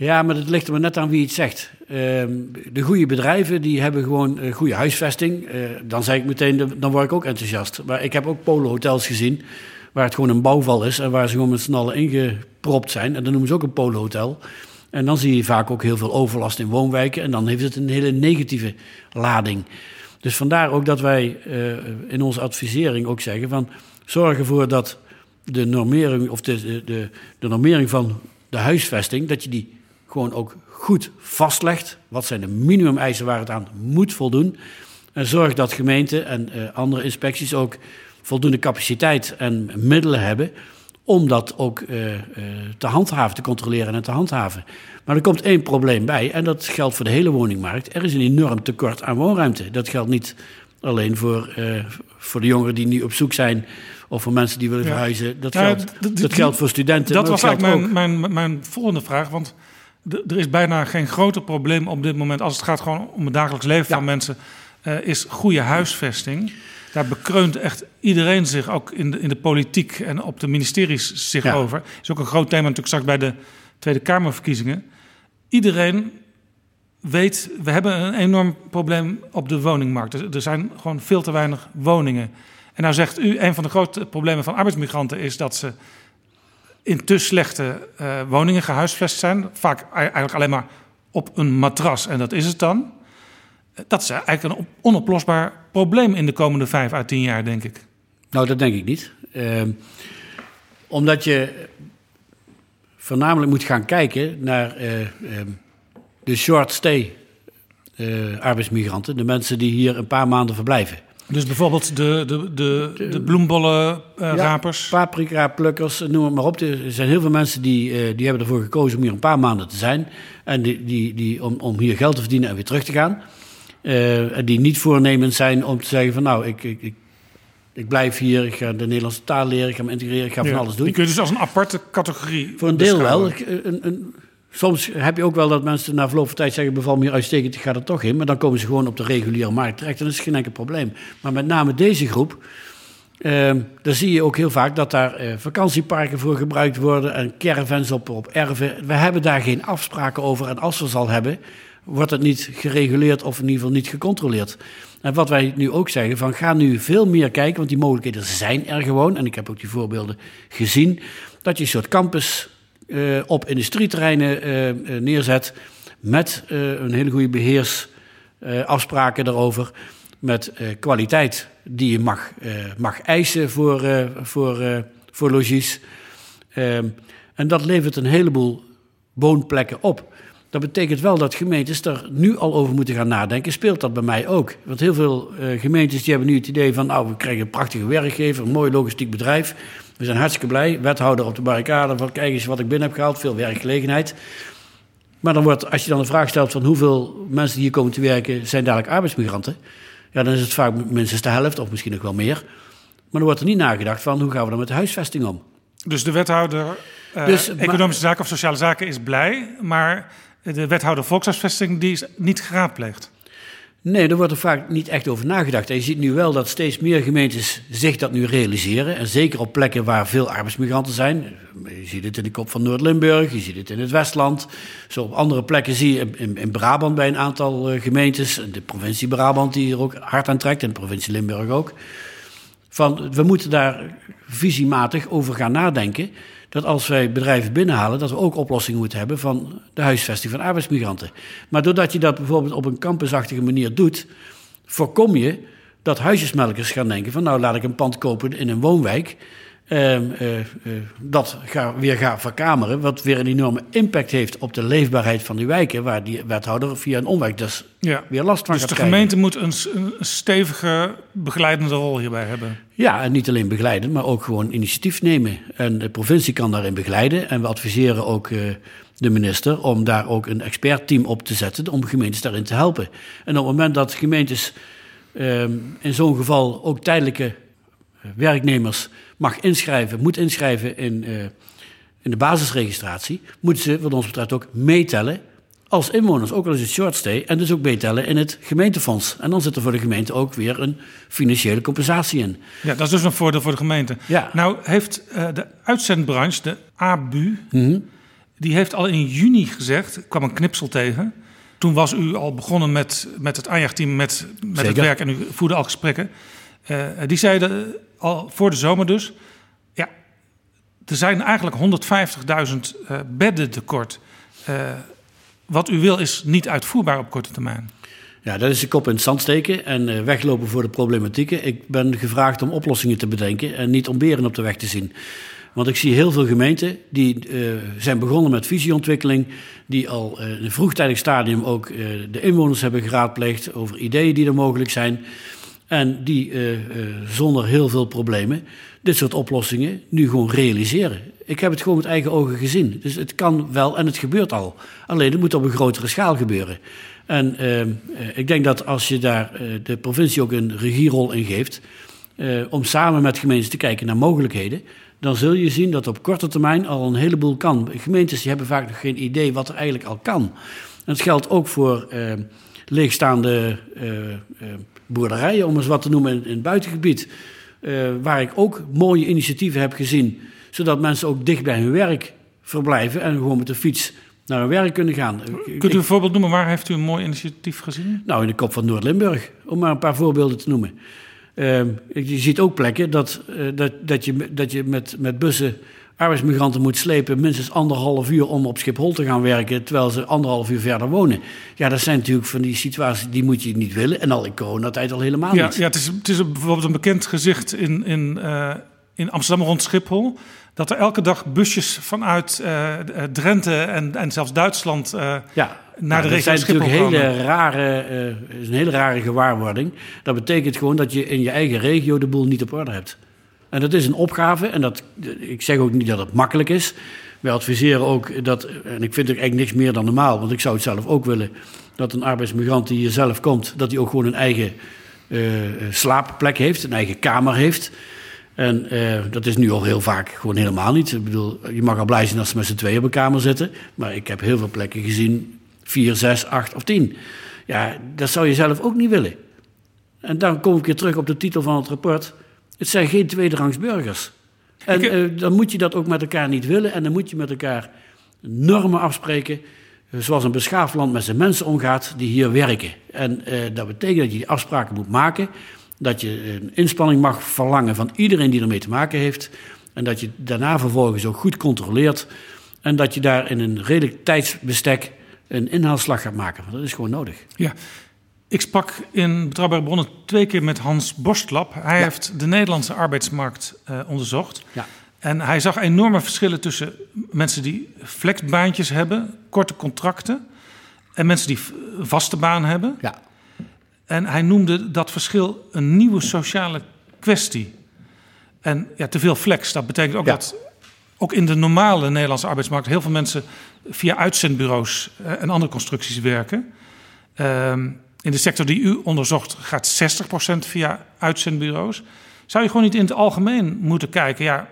Ja, maar het ligt er maar net aan wie het zegt. Ehm, de goede bedrijven die hebben gewoon een goede huisvesting. Uh, dan zeg ik meteen, dan word ik ook enthousiast. Maar ik heb ook polenhotels gezien waar het gewoon een bouwval is en waar ze gewoon met z'n allen ingepropt zijn. En dan noemen ze ook een polenhotel. En dan zie je vaak ook heel veel overlast in woonwijken en dan heeft het een hele negatieve lading. Dus vandaar ook dat wij uh, in onze advisering ook zeggen van zorg ervoor dat de normering of de, de, de normering van de huisvesting, dat je die gewoon ook goed vastlegt. Wat zijn de minimumeisen waar het aan moet voldoen. En zorg dat gemeenten en uh, andere inspecties ook voldoende capaciteit en middelen hebben om dat ook uh, uh, te handhaven, te controleren en te handhaven. Maar er komt één probleem bij en dat geldt voor de hele woningmarkt. Er is een enorm tekort aan woonruimte. Dat geldt niet alleen voor, voor de jongeren die nu op zoek zijn of voor mensen die willen verhuizen. Dat, geldt, dat geldt voor studenten. Dat was eigenlijk mijn, mijn, mijn volgende vraag. Want er is bijna geen groter probleem op dit moment als het gaat gewoon om het dagelijks leven van mensen, uh, is goede huisvesting. Daar bekreunt echt iedereen zich, ook in de, in de politiek en op de ministeries zich over. is ook een groot thema natuurlijk straks bij de Tweede Kamerverkiezingen. Iedereen weet, we hebben een enorm probleem op de woningmarkt. Er, er zijn gewoon veel te weinig woningen. En nou zegt u, een van de grote problemen van arbeidsmigranten is dat ze in te slechte uh, woningen gehuisvest zijn. Vaak eigenlijk alleen maar op een matras en dat is het dan. Dat is eigenlijk een onoplosbaar probleem in de komende vijf à tien jaar, denk ik. Nou, dat denk ik niet. Uh, omdat je voornamelijk moet gaan kijken naar uh, de short stay arbeidsmigranten. De mensen die hier een paar maanden verblijven. Dus bijvoorbeeld de, de, de, de bloembollenrapers? Ja, paprika-plukkers, noem het maar op. Er zijn heel veel mensen die, uh, die hebben ervoor gekozen om hier een paar maanden te zijn. En die, die, die, om, om hier geld te verdienen en weer terug te gaan. Uh, en die niet voornemens zijn om te zeggen van nou, ik, ik, ik, ik, blijf hier, ik ga de Nederlandse taal leren, ik ga me integreren, ik ga van alles doen. Die kun je dus als een aparte categorie Voor een deel wel. Een, een, Soms heb je ook wel dat mensen na verloop van tijd zeggen: beval me hier uitstekend, ik ga er toch in. Maar dan komen ze gewoon op de reguliere markt terecht en dat is geen enkel probleem. Maar met name deze groep, eh, daar zie je ook heel vaak dat daar eh, vakantieparken voor gebruikt worden en caravans op, op erven. We hebben daar geen afspraken over. En als we ze al hebben, wordt het niet gereguleerd of in ieder geval niet gecontroleerd. En wat wij nu ook zeggen, van ga nu veel meer kijken, want die mogelijkheden zijn er gewoon. En ik heb ook die voorbeelden gezien, dat je een soort campus uh, op industrieterreinen uh, neerzet. Met een hele goede beheersafspraken daarover. Met kwaliteit die je mag, mag eisen voor, voor, voor logies. Ehm, en dat levert een heleboel woonplekken op. Dat betekent wel dat gemeentes er nu al over moeten gaan nadenken. Speelt dat bij mij ook? Want heel veel gemeentes die hebben nu het idee van... nou, we krijgen een prachtige werkgever, een mooi logistiek bedrijf. We zijn hartstikke blij. Wethouder op de barricade van kijk eens wat ik binnen heb gehaald. Veel werkgelegenheid. Maar dan wordt, als je dan de vraag stelt van hoeveel mensen die hier komen te werken... zijn dadelijk arbeidsmigranten... ja, dan is het vaak minstens de helft of misschien nog wel meer. Maar dan wordt er niet nagedacht van hoe gaan we dan met de huisvesting om. Dus de wethouder uh, dus, Economische Zaken of Sociale Zaken is blij... maar de wethouder volkshuisvesting die is niet geraadpleegd. Nee, daar wordt er vaak niet echt over nagedacht. En je ziet nu wel dat steeds meer gemeentes zich dat nu realiseren. En zeker op plekken waar veel arbeidsmigranten zijn. Je ziet het in de kop van Noord-Limburg, je ziet het in het Westland. Zo op andere plekken zie je in, in Brabant bij een aantal uh, gemeentes. De provincie Brabant die er ook hard aan trekt en de provincie Limburg ook. Van, we moeten daar visiematig over gaan nadenken dat als wij bedrijven binnenhalen, dat we ook oplossingen moeten hebben van de huisvesting van arbeidsmigranten. Maar doordat je dat bijvoorbeeld op een campusachtige manier doet, voorkom je dat huisjesmelkers gaan denken van nou laat ik een pand kopen in een woonwijk. Uh, uh, dat ga, weer ga verkameren, wat weer een enorme impact heeft op de leefbaarheid van die wijken, waar die wethouder via een omwijk dus ja. weer last van dus gaat Dus de gemeente moet een, een, stevige begeleidende rol hierbij hebben? Ja, en niet alleen begeleiden, maar ook gewoon initiatief nemen. En de provincie kan daarin begeleiden en we adviseren ook uh, de minister om daar ook een expertteam op te zetten om gemeentes daarin te helpen. En op het moment dat gemeentes ehm, in zo'n geval ook tijdelijke werknemers mag inschrijven, moet inschrijven in, uh, in de basisregistratie, moeten ze wat ons betreft ook meetellen als inwoners, ook al is het short stay, en dus ook meetellen in het gemeentefonds. En dan zit er voor de gemeente ook weer een financiële compensatie in. Ja, dat is dus een voordeel voor de gemeente. Ja. Nou heeft uh, de uitzendbranche, de ABU, mm die heeft al in juni gezegd, ik kwam een knipsel tegen. Toen was u al begonnen met, met het aanjaagteam, met, met het werk en u voerde al gesprekken. Uh, die zeiden al voor de zomer dus. Ja, er zijn eigenlijk 150.000 uh, bedden tekort. Uh, wat u wil is niet uitvoerbaar op korte termijn. Ja, dat is de kop in het zand steken en uh, weglopen voor de problematieken. Ik ben gevraagd om oplossingen te bedenken en niet om beren op de weg te zien. Want ik zie heel veel gemeenten die zijn begonnen met visieontwikkeling, die al in een vroegtijdig stadium ook de inwoners hebben geraadpleegd over ideeën die er mogelijk zijn. En die uh, uh, zonder heel veel problemen dit soort oplossingen nu gewoon realiseren. Ik heb het gewoon met eigen ogen gezien. Dus het kan wel en het gebeurt al. Alleen het moet op een grotere schaal gebeuren. En uh, ik denk dat als je daar de provincie ook een regierol in geeft, om samen met gemeentes te kijken naar mogelijkheden, dan zul je zien dat op korte termijn al een heleboel kan. Gemeentes die hebben vaak nog geen idee wat er eigenlijk al kan. En het geldt ook voor leegstaande boerderijen, om eens wat te noemen, in, het buitengebied. Uh, waar ik ook mooie initiatieven heb gezien, zodat mensen ook dicht bij hun werk verblijven en gewoon met de fiets naar hun werk kunnen gaan. Kunt u een voorbeeld noemen? Waar heeft u een mooi initiatief gezien? Nou, in de kop van Noord-Limburg, om maar een paar voorbeelden te noemen. Uh, je ziet ook plekken dat, uh, dat, dat, je, dat je met, met bussen arbeidsmigranten moet slepen minstens anderhalf uur om op Schiphol te gaan werken, terwijl ze anderhalf uur verder wonen. Ja, dat zijn natuurlijk van die situaties die moet je niet willen. En al in coronatijd al helemaal ja, niet. Ja, het is, het is bijvoorbeeld een bekend gezicht in, in, uh, in Amsterdam rond Schiphol. Dat er elke dag busjes vanuit uh, Drenthe en, en zelfs Duitsland uh, ja. naar de regio Schiphol komen. Dat is natuurlijk hele rare, is een hele rare gewaarwording. Dat betekent gewoon dat je in je eigen regio de boel niet op orde hebt. En dat is een opgave. En dat, ik zeg ook niet dat het makkelijk is. Wij adviseren ook dat, en ik vind het eigenlijk niks meer dan normaal, want ik zou het zelf ook willen, dat een arbeidsmigrant die hier zelf komt, dat hij ook gewoon een eigen uh, slaapplek heeft, een eigen kamer heeft. En uh, dat is nu al heel vaak gewoon helemaal niet. Ik bedoel, je mag al blij zijn als ze met z'n tweeën op een kamer zitten. Maar ik heb heel veel plekken gezien, vier, zes, acht of tien. Ja, dat zou je zelf ook niet willen. En dan kom ik weer terug op de titel van het rapport. Het zijn geen tweederangs burgers. En uh, dan moet je dat ook met elkaar niet willen. En dan moet je met elkaar normen afspreken. Uh, zoals een beschaafd land met zijn mensen omgaat die hier werken. En uh, dat betekent dat je die afspraken moet maken. Dat je een inspanning mag verlangen van iedereen die ermee te maken heeft. En dat je daarna vervolgens ook goed controleert En dat je daar in een redelijk tijdsbestek een inhaalslag gaat maken. Want dat is gewoon nodig. Ja. Ik sprak in Betrouwbare Bronnen twee keer met Hans Borstlap. Hij heeft de Nederlandse arbeidsmarkt uh, onderzocht. Ja. En hij zag enorme verschillen tussen mensen die flexbaantjes hebben, korte contracten, en mensen die vaste baan hebben. Ja. En hij noemde dat verschil een nieuwe sociale kwestie. En ja, te veel flex, dat betekent ook Ja. dat ook in de normale Nederlandse arbeidsmarkt heel veel mensen via uitzendbureaus eh, en andere constructies werken. Ehm, in de sector die u onderzocht gaat 60% via uitzendbureaus. Zou je gewoon niet in het algemeen moeten kijken, ja,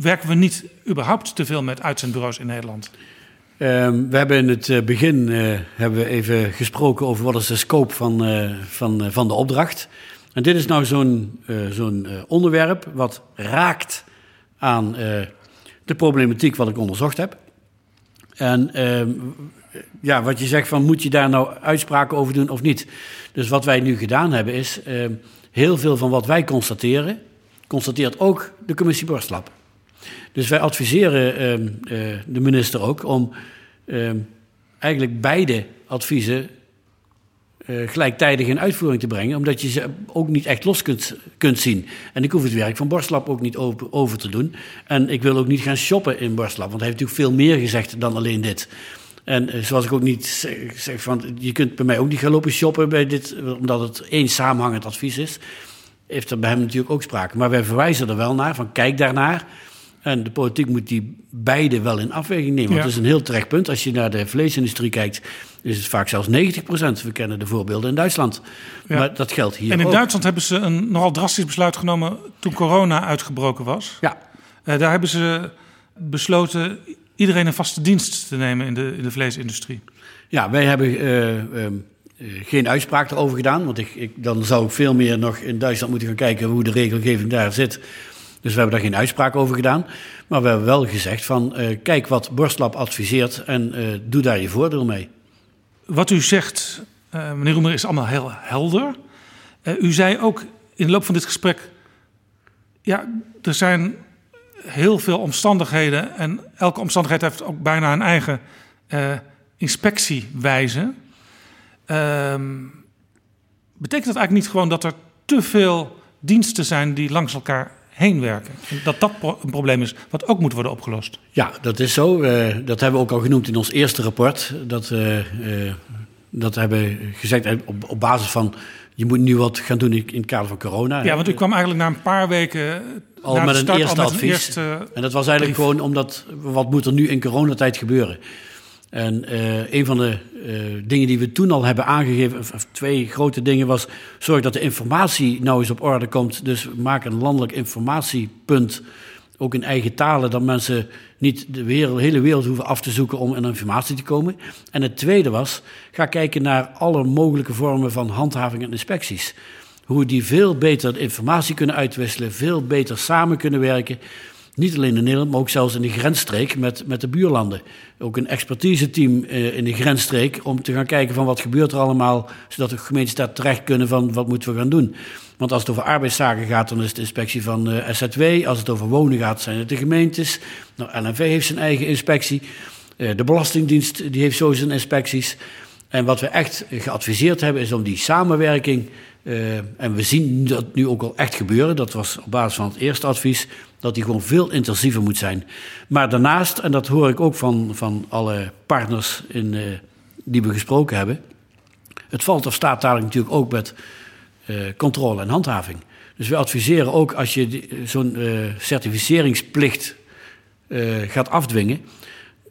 werken we niet überhaupt te veel met uitzendbureaus in Nederland? Ehm, we hebben in het eh, begin eh, hebben we even gesproken over wat is de scope van, eh, van, van de opdracht. En dit is nou zo'n zo'n onderwerp wat raakt aan de problematiek wat ik onderzocht heb. En ehm, ja, wat je zegt van moet je daar nou uitspraken over doen of niet. Dus wat wij nu gedaan hebben is ehm, heel veel van wat wij constateren, constateert ook de commissie Borstlap. Dus wij adviseren ehm, eh, de minister ook om ehm, eigenlijk beide adviezen eh, gelijktijdig in uitvoering te brengen, omdat je ze ook niet echt los kunt, kunt zien. En ik hoef het werk van Borstlap ook niet over, over te doen. En ik wil ook niet gaan shoppen in Borstlap, want hij heeft natuurlijk veel meer gezegd dan alleen dit. En eh, zoals ik ook niet zeg, van, je kunt bij mij ook niet gaan lopen shoppen bij dit, omdat het één samenhangend advies is heeft er bij hem natuurlijk ook sprake. Maar wij verwijzen er wel naar, van kijk daarnaar. En de politiek moet die beide wel in afweging nemen. Want dat is een heel terecht punt. Als je naar de vleesindustrie kijkt, is het vaak zelfs 90% We kennen de voorbeelden in Duitsland. Ja. Maar dat geldt hier en in ook. Duitsland hebben ze een nogal drastisch besluit genomen toen corona uitgebroken was. Ja, Eh, daar hebben ze besloten iedereen een vaste dienst te nemen in de, in de vleesindustrie. ja wij hebben eh, ehm, eh, geen uitspraak erover gedaan. Want ik, ik, dan zou ik veel meer nog in Duitsland moeten gaan kijken hoe de regelgeving daar zit. Dus we hebben daar geen uitspraak over gedaan. Maar we hebben wel gezegd van eh, kijk wat Borstlab adviseert en doe daar je voordeel mee. Wat u zegt, meneer Roemer, is allemaal heel helder. U zei ook in de loop van dit gesprek... ja, er zijn heel veel omstandigheden... en elke omstandigheid heeft ook bijna een eigen eh, inspectiewijze. Ehm, betekent dat eigenlijk niet gewoon dat er te veel diensten zijn... die langs elkaar heen werken? En dat dat een probleem is wat ook moet worden opgelost? Ja, dat is zo. Eh, dat hebben we ook al genoemd in ons eerste rapport. Dat, eh, dat hebben we gezegd op, op basis van... je moet nu wat gaan doen in, in het kader van corona. Ja, want u kwam eigenlijk na een paar weken... al met een eerste een advies. eerste en dat was eigenlijk brief. gewoon omdat... wat moet er nu in coronatijd gebeuren? En eh, een van de eh, dingen die we toen al hebben aangegeven... of, of twee grote dingen was... zorg dat de informatie nou eens op orde komt. Dus maak een landelijk informatiepunt... ook in eigen talen, dat mensen niet de wereld, hele wereld hoeven af te zoeken om aan informatie te komen. En het tweede was, ga kijken naar alle mogelijke vormen van handhaving en inspecties. Hoe die veel beter informatie kunnen uitwisselen, veel beter samen kunnen werken. Niet alleen in Nederland, maar ook zelfs in de grensstreek met, met de buurlanden. Ook een expertiseteam eh, in de grensstreek om te gaan kijken van wat gebeurt er allemaal, zodat de gemeentes daar terecht kunnen van wat moeten we gaan doen. Want als het over arbeidszaken gaat, dan is het de inspectie van eh, SZW. Als het over wonen gaat, zijn het de gemeentes. Nou, LNV heeft zijn eigen inspectie. Eh, de Belastingdienst die heeft zo zijn inspecties. En wat we echt geadviseerd hebben, is om die samenwerking. Eh, en we zien dat nu ook al echt gebeuren. Dat was op basis van het eerste advies. Dat die gewoon veel intensiever moet zijn. Maar daarnaast, en dat hoor ik ook van, van alle partners in, eh, die we gesproken hebben. Het valt of staat dadelijk natuurlijk ook met eh, controle en handhaving. Dus we adviseren ook als je zo'n certificeringsplicht gaat afdwingen,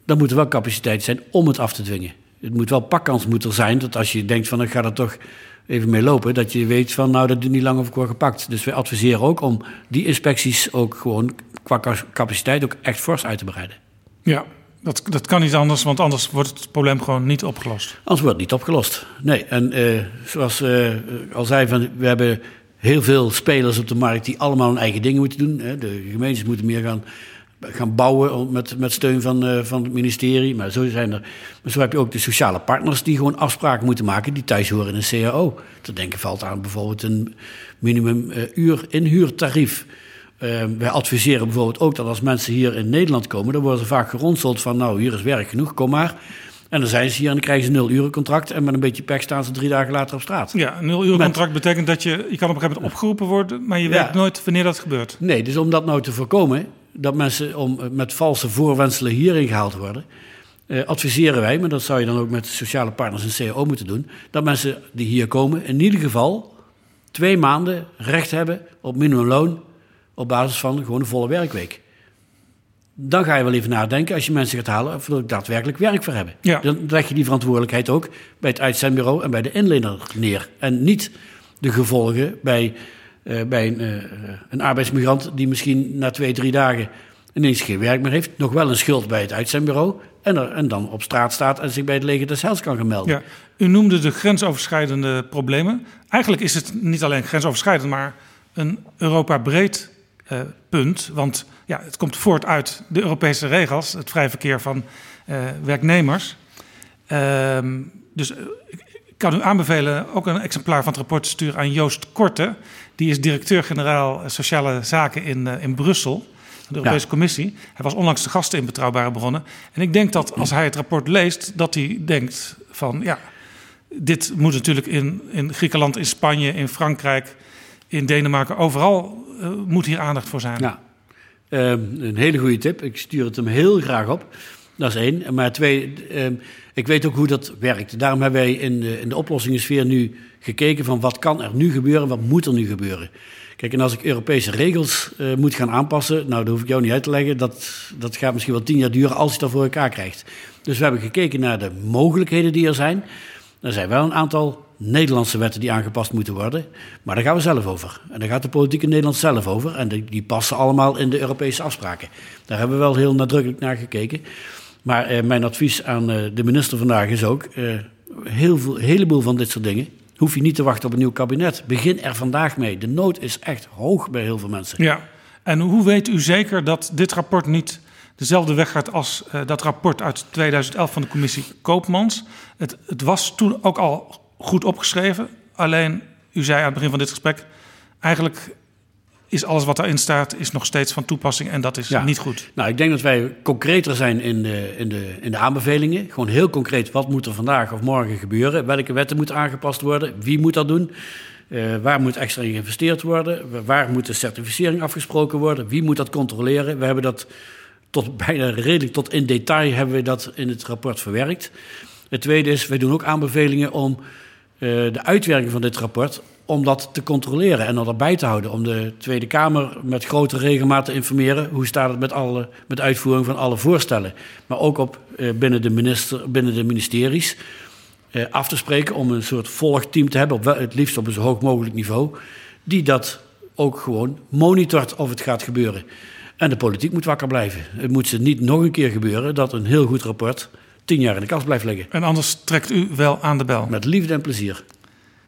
dan moet er wel capaciteit zijn om het af te dwingen. Het moet wel pakkans moet er zijn, dat als je denkt van ik ga er toch even mee lopen, dat je weet van nou dat duurt niet lang of ik word gepakt. Dus we adviseren ook om die inspecties ook gewoon qua ca- capaciteit ook echt fors uit te breiden. Ja, dat, dat kan niet anders, want anders wordt het probleem gewoon niet opgelost. Anders wordt het niet opgelost. Nee, en eh, zoals eh al zei, van, we hebben heel veel spelers op de markt die allemaal hun eigen dingen moeten doen. Hè. De gemeentes moeten meer gaan, gaan bouwen met, met steun van, eh, van het ministerie. Maar zo, zijn er, maar zo heb je ook de sociale partners die gewoon afspraken moeten maken die thuis horen in een CAO. Te denken valt aan bijvoorbeeld een minimum eh, uur inhuurtarief. Uh, wij adviseren bijvoorbeeld ook dat als mensen hier in Nederland komen, dan worden ze vaak geronseld van nou, hier is werk genoeg, kom maar. En dan zijn ze hier en dan krijgen ze een nul uren contract. En met een beetje pech staan ze drie dagen later op straat. Ja, een nul uren contract betekent dat je, je kan op een gegeven moment opgeroepen worden, maar je weet nooit wanneer dat gebeurt. Nee, dus om dat nou te voorkomen, dat mensen om, met valse voorwenselen hierin gehaald worden, eh, adviseren wij, maar dat zou je dan ook met sociale partners en CAO moeten doen, dat mensen die hier komen in ieder geval twee maanden recht hebben op minimumloon op basis van gewoon een volle werkweek. Dan ga je wel even nadenken als je mensen gaat halen of er daadwerkelijk werk voor hebben. Ja. Dan leg je die verantwoordelijkheid ook bij het uitzendbureau en bij de inlener neer. En niet de gevolgen bij, uh, bij een, uh, een arbeidsmigrant die misschien na twee, drie dagen ineens geen werk meer heeft, nog wel een schuld bij het uitzendbureau en, er, en dan op straat staat en zich bij het leger des Hels kan gaan melden. Ja. U noemde de grensoverschrijdende problemen. Eigenlijk is het niet alleen grensoverschrijdend, maar een Europa-breed uh, punt. Want ja, het komt voort uit de Europese regels, het vrij verkeer van werknemers. Uh, dus kan u aanbevelen ook een exemplaar van het rapport te sturen aan Joost Korte. Die is directeur-generaal Sociale Zaken in, uh, in Brussel de Europese ja. Commissie. Hij was onlangs de gasten in Betrouwbare Bronnen. En ik denk dat als hij het rapport leest, dat hij denkt van ja, dit moet natuurlijk in, in Griekenland, in Spanje, in Frankrijk, in Denemarken, overal uh, moet hier aandacht voor zijn. Ja, uh, een hele goede tip. Ik stuur het hem heel graag op. Dat is één. Maar twee, uh, ik weet ook hoe dat werkt. Daarom hebben wij in de, in de oplossingensfeer nu gekeken van wat kan er nu gebeuren, wat moet er nu gebeuren. Kijk, en als ik Europese regels uh, moet gaan aanpassen, nou, dat hoef ik jou niet uit te leggen, dat, dat gaat misschien wel tien jaar duren als je dat voor elkaar krijgt. Dus we hebben gekeken naar de mogelijkheden die er zijn. Er zijn wel een aantal Nederlandse wetten die aangepast moeten worden, maar daar gaan we zelf over. En daar gaat de politiek in Nederland zelf over. En die passen allemaal in de Europese afspraken. Daar hebben we wel heel nadrukkelijk naar gekeken. Maar eh, mijn advies aan eh, de minister vandaag is ook: eh, heel veel, een heleboel van dit soort dingen hoef je niet te wachten op een nieuw kabinet. Begin er vandaag mee. De nood is echt hoog bij heel veel mensen. Ja, en hoe weet u zeker dat dit rapport niet dezelfde weg gaat als dat rapport uit 2011 van de commissie Koopmans? Het, het was toen ook al goed opgeschreven. Alleen, u zei aan het begin van dit gesprek, eigenlijk is alles wat erin staat is nog steeds van toepassing en dat is ja. niet goed. Nou, ik denk dat wij concreter zijn in de, in, de, in de aanbevelingen. Gewoon heel concreet, wat moet er vandaag of morgen gebeuren? Welke wetten moeten aangepast worden? Wie moet dat doen? Uh, waar moet extra in geïnvesteerd worden? Waar moet de certificering afgesproken worden? Wie moet dat controleren? We hebben dat tot <laughs> bijna redelijk tot in detail hebben we dat in het rapport verwerkt. Het tweede is, wij doen ook aanbevelingen om de uitwerking van dit rapport om dat te controleren en dat bij te houden. Om de Tweede Kamer met grote regelmaat te informeren. Hoe staat het met, alle, met uitvoering van alle voorstellen. Maar ook op, eh, binnen, de minister, binnen de ministeries eh, af te spreken. Om een soort volgteam te hebben, op het liefst op een zo hoog mogelijk niveau. Die dat ook gewoon monitort of het gaat gebeuren. En de politiek moet wakker blijven. Het moet ze niet nog een keer gebeuren dat een heel goed rapport tien jaar in de kast blijft liggen. En anders trekt u wel aan de bel. Met liefde en plezier.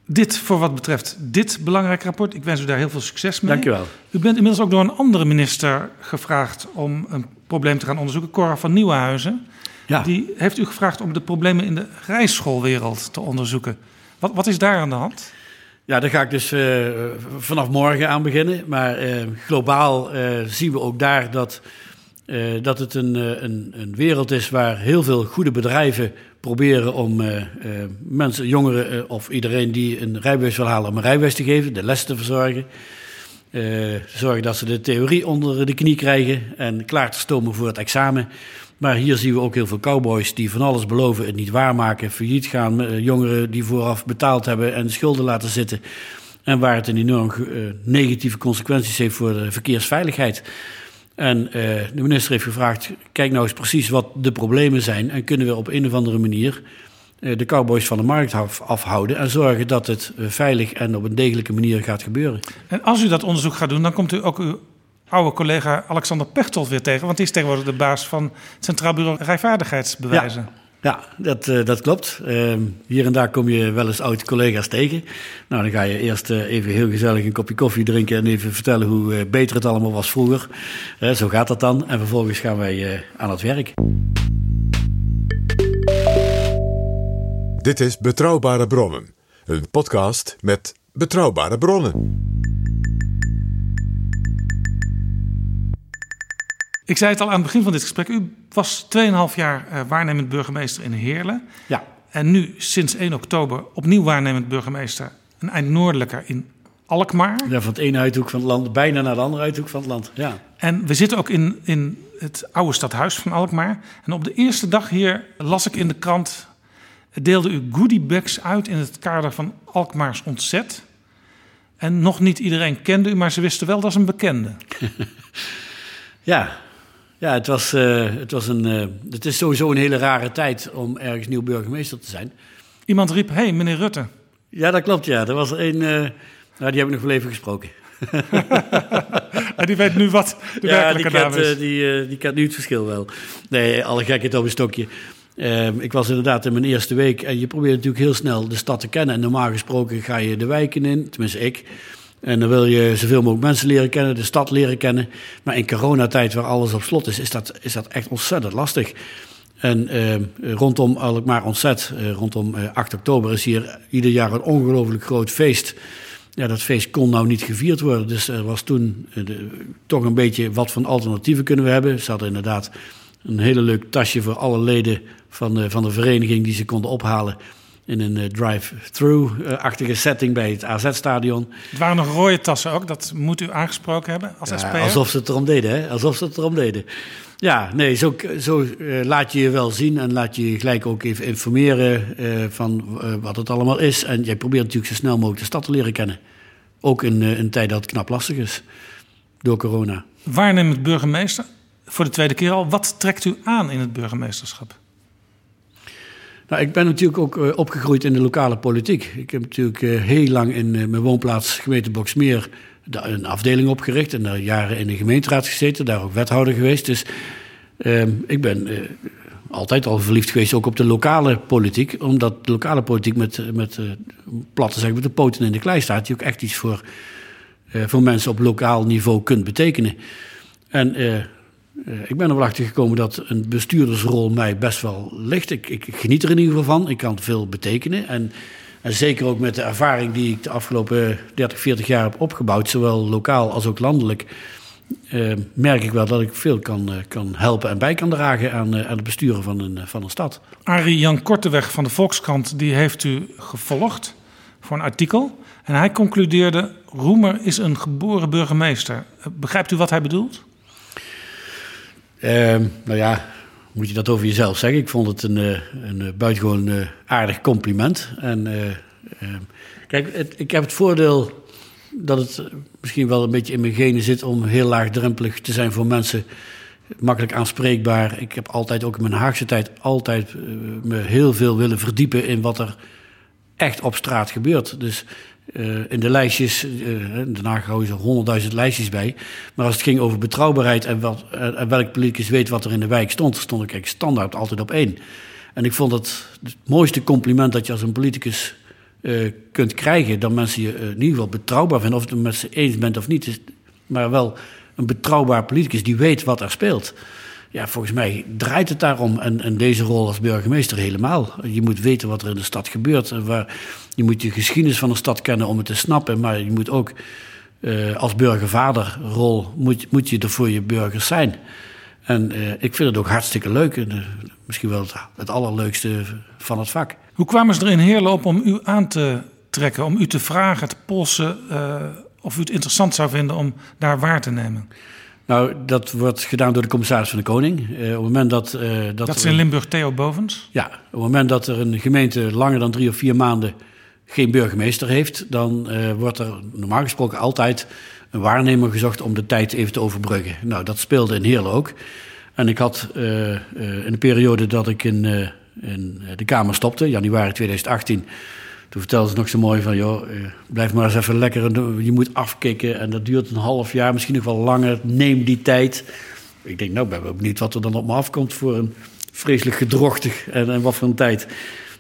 Dit voor wat betreft dit belangrijke rapport. Ik wens u daar heel veel succes mee. Dank u wel. U bent inmiddels ook door een andere minister gevraagd om een probleem te gaan onderzoeken. Cora van Nieuwenhuizen. Ja. Die heeft u gevraagd om de problemen in de rijschoolwereld te onderzoeken. Wat, wat is daar aan de hand? Ja, daar ga ik dus uh, vanaf morgen aan beginnen. Maar uh, globaal uh, zien we ook daar dat, dat het een, een, een wereld is waar heel veel goede bedrijven proberen om uh, mensen, jongeren of iedereen die een rijbewijs wil halen, om een rijbewijs te geven, de les te verzorgen. zorgen dat ze de theorie onder de knie krijgen en klaar te stomen voor het examen. Maar hier zien we ook heel veel cowboys die van alles beloven, het niet waarmaken, failliet gaan. jongeren die vooraf betaald hebben en schulden laten zitten. En waar het een enorm negatieve consequenties heeft voor de verkeersveiligheid. En uh, de minister heeft gevraagd: kijk nou eens precies wat de problemen zijn. En kunnen we op een of andere manier uh, de cowboys van de markt af, afhouden. En zorgen dat het uh, veilig en op een degelijke manier gaat gebeuren. En als u dat onderzoek gaat doen, dan komt u ook uw oude collega Alexander Pechtold weer tegen. Want die is tegenwoordig de baas van het Centraal Bureau Rijvaardigheidsbewijzen. Ja. Ja, dat, uh, dat klopt. Uh, hier en daar kom je wel eens oud-collega's tegen. Nou, dan ga je eerst uh, even heel gezellig een kopje koffie drinken en even vertellen hoe beter het allemaal was vroeger. zo gaat dat dan. En vervolgens gaan wij aan het werk. Dit is Betrouwbare Bronnen, een podcast met betrouwbare bronnen. Ik zei het al aan het begin van dit gesprek. U was 2,5 jaar uh, waarnemend burgemeester in Heerlen. Ja. En nu sinds 1 oktober opnieuw waarnemend burgemeester een eind noordelijker in Alkmaar. Ja, van het ene uithoek van het land bijna naar de andere uithoek van het land. Ja. En we zitten ook in, in het oude stadhuis van Alkmaar. En op de eerste dag hier las ik in de krant... deelde u goodiebags uit in het kader van Alkmaars Ontzet. En nog niet iedereen kende u, maar ze wisten wel dat is een bekende. <laughs> ja, ja, het, was, uh, het, was een, uh, het is sowieso een hele rare tijd om ergens nieuw burgemeester te zijn. Iemand riep, hé, hey, meneer Rutte. Ja, dat klopt, ja. Er was een, uh, nou, die heb ik nog wel even gesproken. <laughs> en die weet nu wat <laughs> de ja, werkelijke die naam is. die, die kent nu het verschil wel. Nee, alle gekheid op een stokje. Ehm, ik was inderdaad in mijn eerste week en je probeert natuurlijk heel snel de stad te kennen. En normaal gesproken ga je de wijken in, tenminste ik. En dan wil je zoveel mogelijk mensen leren kennen, de stad leren kennen. Maar in coronatijd, waar alles op slot is, is dat, is dat echt ontzettend lastig. En uh, rondom Alkmaar ontzet, uh, rondom uh, 8 oktober is hier ieder jaar een ongelooflijk groot feest. Ja, dat feest kon nou niet gevierd worden. Dus er was toen eh, toch een beetje wat van alternatieven kunnen we hebben. Ze hadden inderdaad een hele leuk tasje voor alle leden van van de vereniging die ze konden ophalen in een uh, drive-through-achtige setting bij het AZ-stadion. Het waren nog rode tassen ook, dat moet u aangesproken hebben als ja, Alsof ze het erom deden, hè? Alsof ze het erom deden. Ja, nee, zo, zo uh, laat je je wel zien en laat je je gelijk ook even informeren uh, van wat het allemaal is. En jij probeert natuurlijk zo snel mogelijk de stad te leren kennen. Ook in een tijd dat het knap lastig is, door corona. Waarnemend burgemeester, voor de tweede keer al. Wat trekt u aan in het burgemeesterschap? Nou, ik ben natuurlijk ook uh, opgegroeid in de lokale politiek. Ik heb natuurlijk uh, heel lang in uh, mijn woonplaats gemeente Boksmeer een afdeling opgericht en daar jaren in de gemeenteraad gezeten, daar ook wethouder geweest. Dus ehm, ik ben altijd al verliefd geweest ook op de lokale politiek, omdat de lokale politiek met, met plat te zeggen, met de poten in de klei staat, die ook echt iets voor, voor mensen op lokaal niveau kunt betekenen. En ik ben er wel achter gekomen dat een bestuurdersrol mij best wel ligt. Ik, ik, geniet er in ieder geval van. Ik kan veel betekenen. En, en, zeker ook met de ervaring die ik de afgelopen 30, 40 jaar heb opgebouwd, zowel lokaal als ook landelijk, uh, merk ik wel dat ik veel kan, uh, kan helpen en bij kan dragen aan, aan het besturen van een, van een stad. Arie Jan Korteweg van de Volkskrant die heeft u gevolgd voor een artikel. En hij concludeerde: Roemer is een geboren burgemeester. Begrijpt u wat hij bedoelt? Uh, nou ja, moet je dat over jezelf zeggen? Ik vond het een, eh, een eh, buitengewoon uh, aardig compliment. En ehm, kijk, ik heb het voordeel dat het misschien wel een beetje in mijn genen zit om heel laagdrempelig te zijn voor mensen. Makkelijk aanspreekbaar. Ik heb altijd, ook in mijn Haagse tijd, altijd me heel veel willen verdiepen in wat er echt op straat gebeurt. Dus uh, in de lijstjes, uh, Haag houden ze honderdduizend lijstjes bij. Maar als het ging over betrouwbaarheid en, wat, welk politicus weet wat er in de wijk stond, stond ik eigenlijk standaard altijd op één. En ik vond het het mooiste compliment dat je als een politicus kunt krijgen, dat mensen je in ieder geval betrouwbaar vinden, of het met ze eens bent of niet, is, maar wel een betrouwbaar politicus die weet wat er speelt. Ja, volgens mij draait het daarom. En, deze rol als burgemeester helemaal. Je moet weten wat er in de stad gebeurt. Waar, je moet de geschiedenis van een stad kennen om het te snappen. Maar je moet ook uh, als burgervaderrol moet, moet je er voor je burgers zijn. En uh, ik vind het ook hartstikke leuk. En, uh, misschien wel het, allerleukste van het vak. Hoe kwamen ze er in om u aan te trekken? Om u te vragen, te polsen of u het interessant zou vinden om daar waar te nemen? Nou, dat wordt gedaan door de commissaris van de Koning. Uh, op het moment dat, uh, dat, dat is in Limburg Theo Bovens? Ja, op het moment dat er een gemeente langer dan drie of vier maanden geen burgemeester heeft, dan uh, wordt er normaal gesproken altijd een waarnemer gezocht om de tijd even te overbruggen. Nou, dat speelde in Heerlen ook. En ik had in de periode dat ik in, in de Kamer stopte, januari 2018 toen vertelde ze nog zo mooi van, joh, eh, blijf maar eens even lekker, je moet afkicken en dat duurt een half jaar, misschien nog wel langer, neem die tijd. Ik denk, nou, ben wel benieuwd wat er dan op me afkomt voor een vreselijk gedrochtig en, en wat voor een tijd.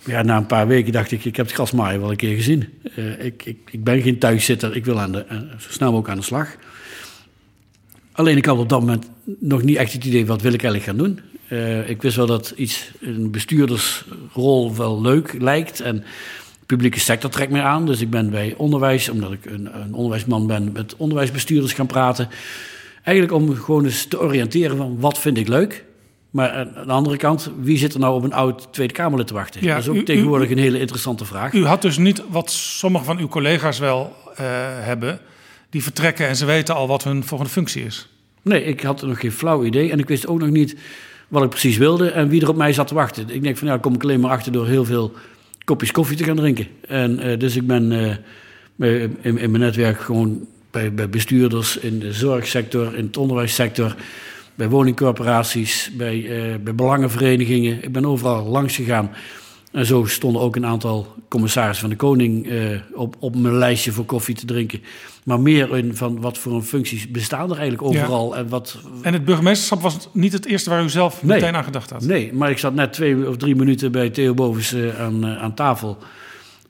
Ja, na een paar weken dacht ik, ik heb het grasmaaien wel een keer gezien. Uh, ik, ik, ik ben geen thuiszitter, ik wil aan de, uh, zo snel mogelijk aan de slag. Alleen ik had op dat moment nog niet echt het idee, wat wil ik eigenlijk gaan doen? Ik wist wel dat iets, een bestuurdersrol wel leuk lijkt en publieke sector trekt mij aan. Dus ik ben bij onderwijs, omdat ik een, een onderwijsman ben, met onderwijsbestuurders gaan praten. Eigenlijk om gewoon eens te oriënteren van wat vind ik leuk. Maar aan de andere kant, wie zit er nou op een oud Tweede Kamerlid te wachten? Ja, dat is ook u- tegenwoordig u- een hele interessante vraag. U had dus niet wat sommige van uw collega's wel eh, hebben. Die vertrekken en ze weten al wat hun volgende functie is. Nee, ik had nog geen flauw idee. En ik wist ook nog niet wat ik precies wilde en wie er op mij zat te wachten. Ik denk van ja, daar kom ik alleen maar achter door heel veel kopjes koffie te gaan drinken. En eh, dus ik ben eh, bij- in, mijn netwerk gewoon bij, bij bestuurders in de zorgsector, in het onderwijssector, bij woningcorporaties, bij, eh, bij belangenverenigingen. Ik ben overal langs gegaan. En zo stonden ook een aantal commissarissen van de Koning eh, op, op mijn lijstje voor koffie te drinken. Maar meer in van wat voor een functies bestaan er eigenlijk overal. En wat, En het burgemeesterschap was niet het eerste waar u zelf Nee. meteen aan gedacht had. Nee, maar ik zat net twee of drie minuten bij Theo Bovens eh, aan, eh, aan tafel.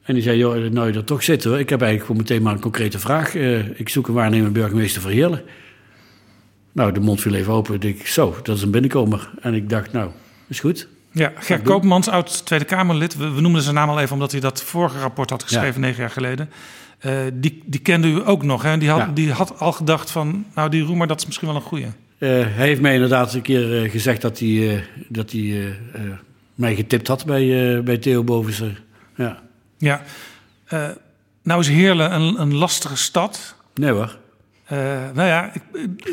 En die zei, joh, nou je er toch zit hoor. Ik heb eigenlijk gewoon meteen maar een concrete vraag. Eh, ik zoek een waarnemend burgemeester voor Heerlen. Nou, de mond viel even open. Ik denk, zo, dat is een binnenkomer. En ik dacht, nou, is goed. Ja, Ger Koopmans, oud Tweede Kamerlid. We, we noemden zijn naam al even omdat hij dat vorige rapport had geschreven, negen jaar geleden. Eh, die, die kende u ook nog. Hè? Die, had, Ja. die had al gedacht van, nou die Roemer, dat is misschien wel een goeie. Eh, hij heeft mij inderdaad een keer eh, gezegd dat hij, dat hij mij getipt had bij, bij Theo Bovens. eh. Ja, Ja. Nou is Heerlen een, een lastige stad. nee hoor. Nou ja, ik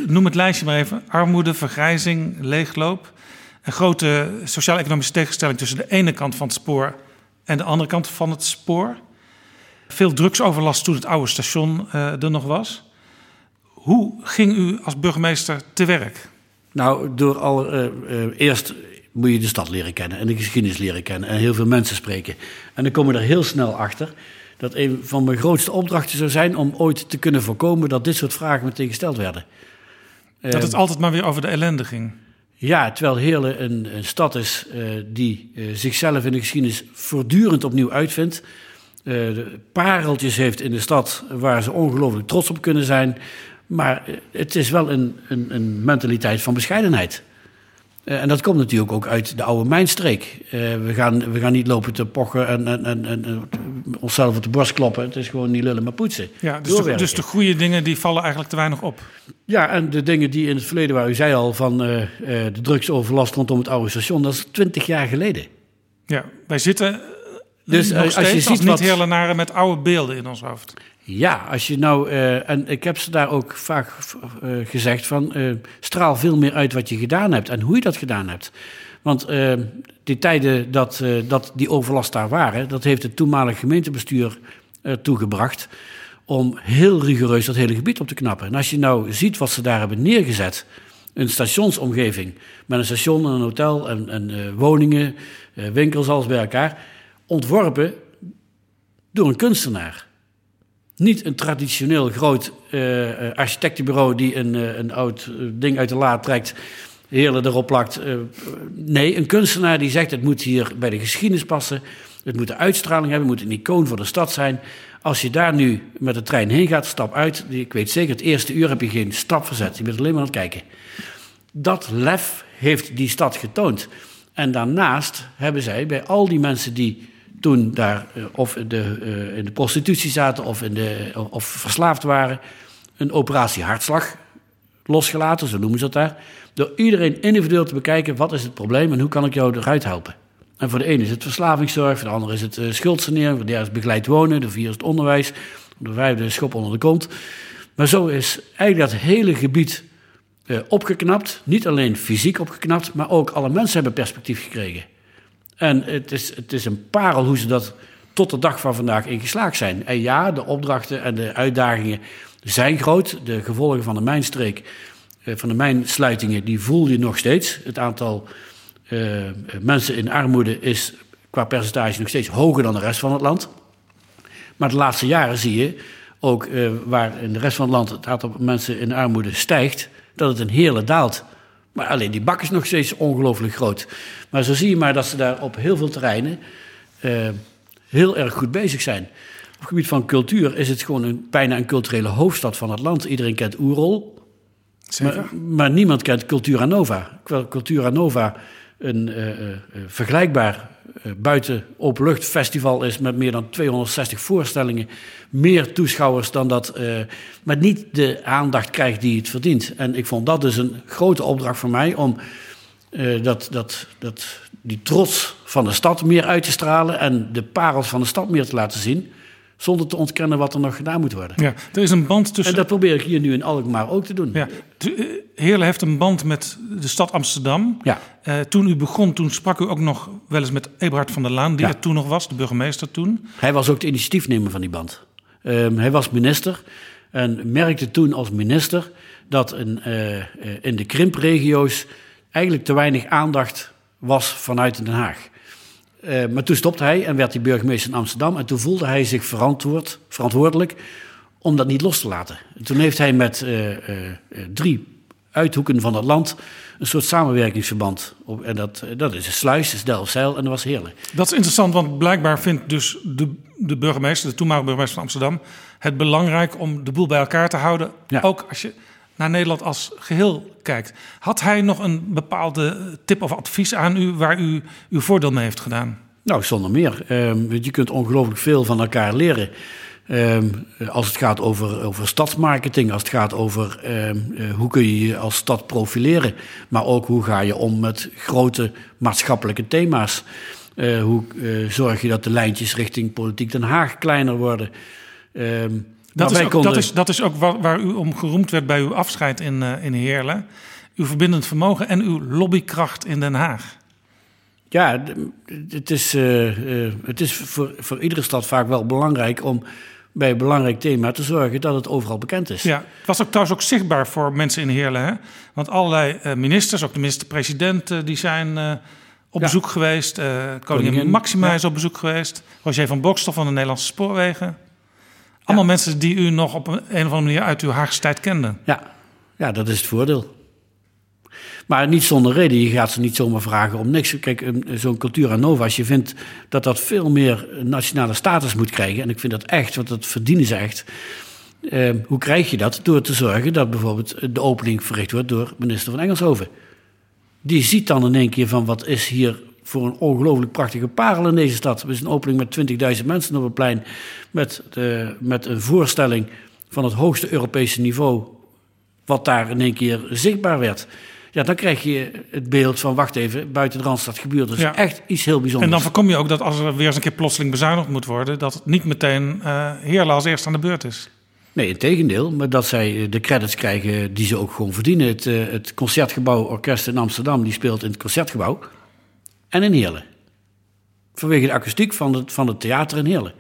noem het lijstje maar even. Armoede, vergrijzing, leegloop. Een grote sociaal-economische tegenstelling tussen de ene kant van het spoor en de andere kant van het spoor. Veel drugsoverlast toen het oude station eh, er nog was. Hoe ging u als burgemeester te werk? Nou, door al, eh, eh, eerst moet je de stad leren kennen en de geschiedenis leren kennen en heel veel mensen spreken. En dan kom je er heel snel achter dat een van mijn grootste opdrachten zou zijn om ooit te kunnen voorkomen dat dit soort vragen meteen gesteld werden. Dat het altijd maar weer over de ellende ging. Ja, terwijl Heerlen een, een stad is eh, die eh, zichzelf in de geschiedenis voortdurend opnieuw uitvindt. De pareltjes heeft in de stad waar ze ongelooflijk trots op kunnen zijn. Maar het is wel een, een, een mentaliteit van bescheidenheid. Eh, en dat komt natuurlijk ook uit de oude mijnstreek. Eh, we, gaan, we gaan niet lopen te pochen en, en, en, en onszelf op de borst kloppen. Het is gewoon niet lullen, maar poetsen. Ja, dus, de, dus de goede dingen die vallen eigenlijk te weinig op. Ja, en de dingen die in het verleden, waar u zei al, van eh, de drugsoverlast rondom het oude station, dat is twintig jaar geleden. Ja, wij zitten Dus, nog als je steeds als, ziet wat- met oude beelden in ons hoofd. Ja, als je nou, eh, en ik heb ze daar ook vaak eh, gezegd van, eh, straal veel meer uit wat je gedaan hebt en hoe je dat gedaan hebt. Want die tijden dat, dat die overlast daar waren, dat heeft het toenmalig gemeentebestuur toegebracht om heel rigoureus dat hele gebied op te knappen. En als je nou ziet wat ze daar hebben neergezet, een stationsomgeving met een station en een hotel en, en woningen, winkels, alles bij elkaar, ontworpen door een kunstenaar. Niet een traditioneel groot eh, eh, architectenbureau die een, eh, een oud ding uit de la trekt, heerlijk erop plakt. Nee, een kunstenaar die zegt het moet hier bij de geschiedenis passen. Het moet een uitstraling hebben, het moet een icoon voor de stad zijn. Als je daar nu met de trein heen gaat, stap uit. Ik weet zeker, het eerste uur heb je geen stap verzet. Je bent alleen maar aan het kijken. Dat lef heeft die stad getoond. En daarnaast hebben zij bij al die mensen die toen daar eh, of in de, eh, in de prostitutie zaten of, in de, of verslaafd waren, een operatie hartslag losgelaten, zo noemen ze dat daar. Door iedereen individueel te bekijken, wat is het probleem en hoe kan ik jou eruit helpen. En voor de ene is het verslavingszorg, voor de andere is het uh, schuldsanering, voor de derde is begeleid wonen, de vierde is het onderwijs, de vijfde is schop onder de kont. Maar zo is eigenlijk dat hele gebied opgeknapt. Niet alleen fysiek opgeknapt, maar ook alle mensen hebben perspectief gekregen. En het is, het is een parel hoe ze dat tot de dag van vandaag in geslaagd zijn. En ja, de opdrachten en de uitdagingen zijn groot. De gevolgen van de mijnstreek, uh, van de mijnsluitingen, die voel je nog steeds. Het aantal uh, mensen in armoede is qua percentage nog steeds hoger dan de rest van het land. Maar de laatste jaren zie je ook uh, waar in de rest van het land het aantal mensen in armoede stijgt, dat het een hele daalt. Maar alleen die bak is nog steeds ongelooflijk groot. Maar zo zie je maar dat ze daar op heel veel terreinen uh, heel erg goed bezig zijn. Op het gebied van cultuur is het gewoon een, bijna een culturele hoofdstad van het land. Iedereen kent Oerol, maar, maar, niemand kent Cultura Nova. Cultura Nova een uh, uh, vergelijkbaar buiten openluchtfestival is met meer dan 260 voorstellingen, meer toeschouwers dan dat, maar niet de aandacht krijgt die het verdient. En ik vond dat dus een grote opdracht voor mij om dat, dat, dat, die trots van de stad meer uit te stralen en de parels van de stad meer te laten zien zonder te ontkennen wat er nog gedaan moet worden. Ja, er is een band tussen... En dat probeer ik hier nu in Alkmaar ook te doen. Ja, eh, Heerlen heeft een band met de stad Amsterdam. Ja. Uh, toen u begon, toen sprak u ook nog wel eens met Eberhard van der Laan... die er toen nog was, de burgemeester toen. Hij was ook de initiatiefnemer van die band. Um, hij was minister en merkte toen als minister... dat uh, in de krimpregio's eigenlijk te weinig aandacht was vanuit Den Haag. Uh, maar toen stopte hij en werd hij burgemeester in Amsterdam. En toen voelde hij zich verantwoord, verantwoordelijk om dat niet los te laten. En toen heeft hij met uh, uh, drie uithoeken van het land een soort samenwerkingsverband. Op, en dat, dat is een sluis, is Delfzijl en dat was heerlijk. Dat is interessant, want blijkbaar vindt dus de, de burgemeester, de toenmalige burgemeester van Amsterdam, het belangrijk om de boel bij elkaar te houden. Ja. Ook als je naar Nederland als geheel kijkt. Had hij nog een bepaalde tip of advies aan u waar u uw voordeel mee heeft gedaan? Nou, zonder meer. Um, je kunt ongelooflijk veel van elkaar leren. Um, als het gaat over, over stadsmarketing, als het gaat over um, uh, hoe kun je je als stad profileren, maar ook hoe ga je om met grote maatschappelijke thema's. Uh, hoe uh, zorg je dat de lijntjes richting politiek Den Haag kleiner worden? Dat is, ook, dat, is, dat is ook waar, waar, u om geroemd werd bij uw afscheid in, uh, in Heerlen. Uw verbindend vermogen en uw lobbykracht in Den Haag. Ja, het is, uh, uh, het is voor, voor iedere stad vaak wel belangrijk om bij een belangrijk thema te zorgen dat het overal bekend is. Ja, het was ook trouwens ook zichtbaar voor mensen in Heerlen. Hè? Want allerlei ministers, ook de minister-president, die zijn op ja. bezoek geweest. koningin, koningin Maxima ja. is op bezoek geweest. Roger van Bokstof van de Nederlandse Spoorwegen. Allemaal mensen die u nog op een, een of andere manier uit uw Haagse tijd kenden. Ja. ja, dat is het voordeel. Maar niet zonder reden. Je gaat ze niet zomaar vragen om niks. Kijk, zo'n Cultura Nova, als je vindt dat dat veel meer nationale status moet krijgen... en ik vind dat echt, want dat verdienen ze echt... Eh, hoe krijg je dat? Door te zorgen dat bijvoorbeeld de opening verricht wordt door minister van Engelshoven. Die ziet dan in één keer van wat is hier voor een ongelooflijk prachtige parel in deze stad. We zijn een opening met 20.000 mensen op het plein. Met, de, met een voorstelling van het hoogste Europese niveau. Wat daar in één keer zichtbaar werd. Ja, dan krijg je het beeld van, wacht even, buiten de Randstad gebeurt dus ja. echt iets heel bijzonders. En dan voorkom je ook dat als er weer eens een keer plotseling bezuinigd moet worden... dat het niet meteen uh, als eerst aan de beurt is. Nee, in tegendeel. Maar dat zij de credits krijgen die ze ook gewoon verdienen. Het, het Concertgebouw Orkest in Amsterdam, die speelt in het Concertgebouw en in Heerlen. Vanwege de akoestiek van het, van het theater in Heerlen.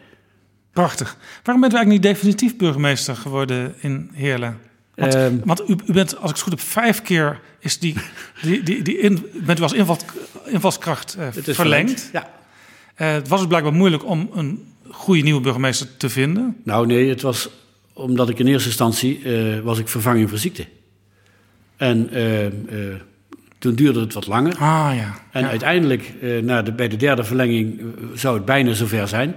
Prachtig. Waarom bent u eigenlijk niet definitief burgemeester geworden in Heerlen? Want, um, want u, u, bent, als ik het goed heb, vijf keer is die, die, die, die in, bent u als inval, invalskracht uh, het verlengd. Ja. Uh, het was dus blijkbaar moeilijk om een goede nieuwe burgemeester te vinden. Nou nee, het was omdat ik in eerste instantie uh, was ik vervanging voor ziekte. En toen duurde het wat langer. Ah, ja. En ja. uiteindelijk, eh, na de, bij de derde verlenging, eh, zou het bijna zover zijn.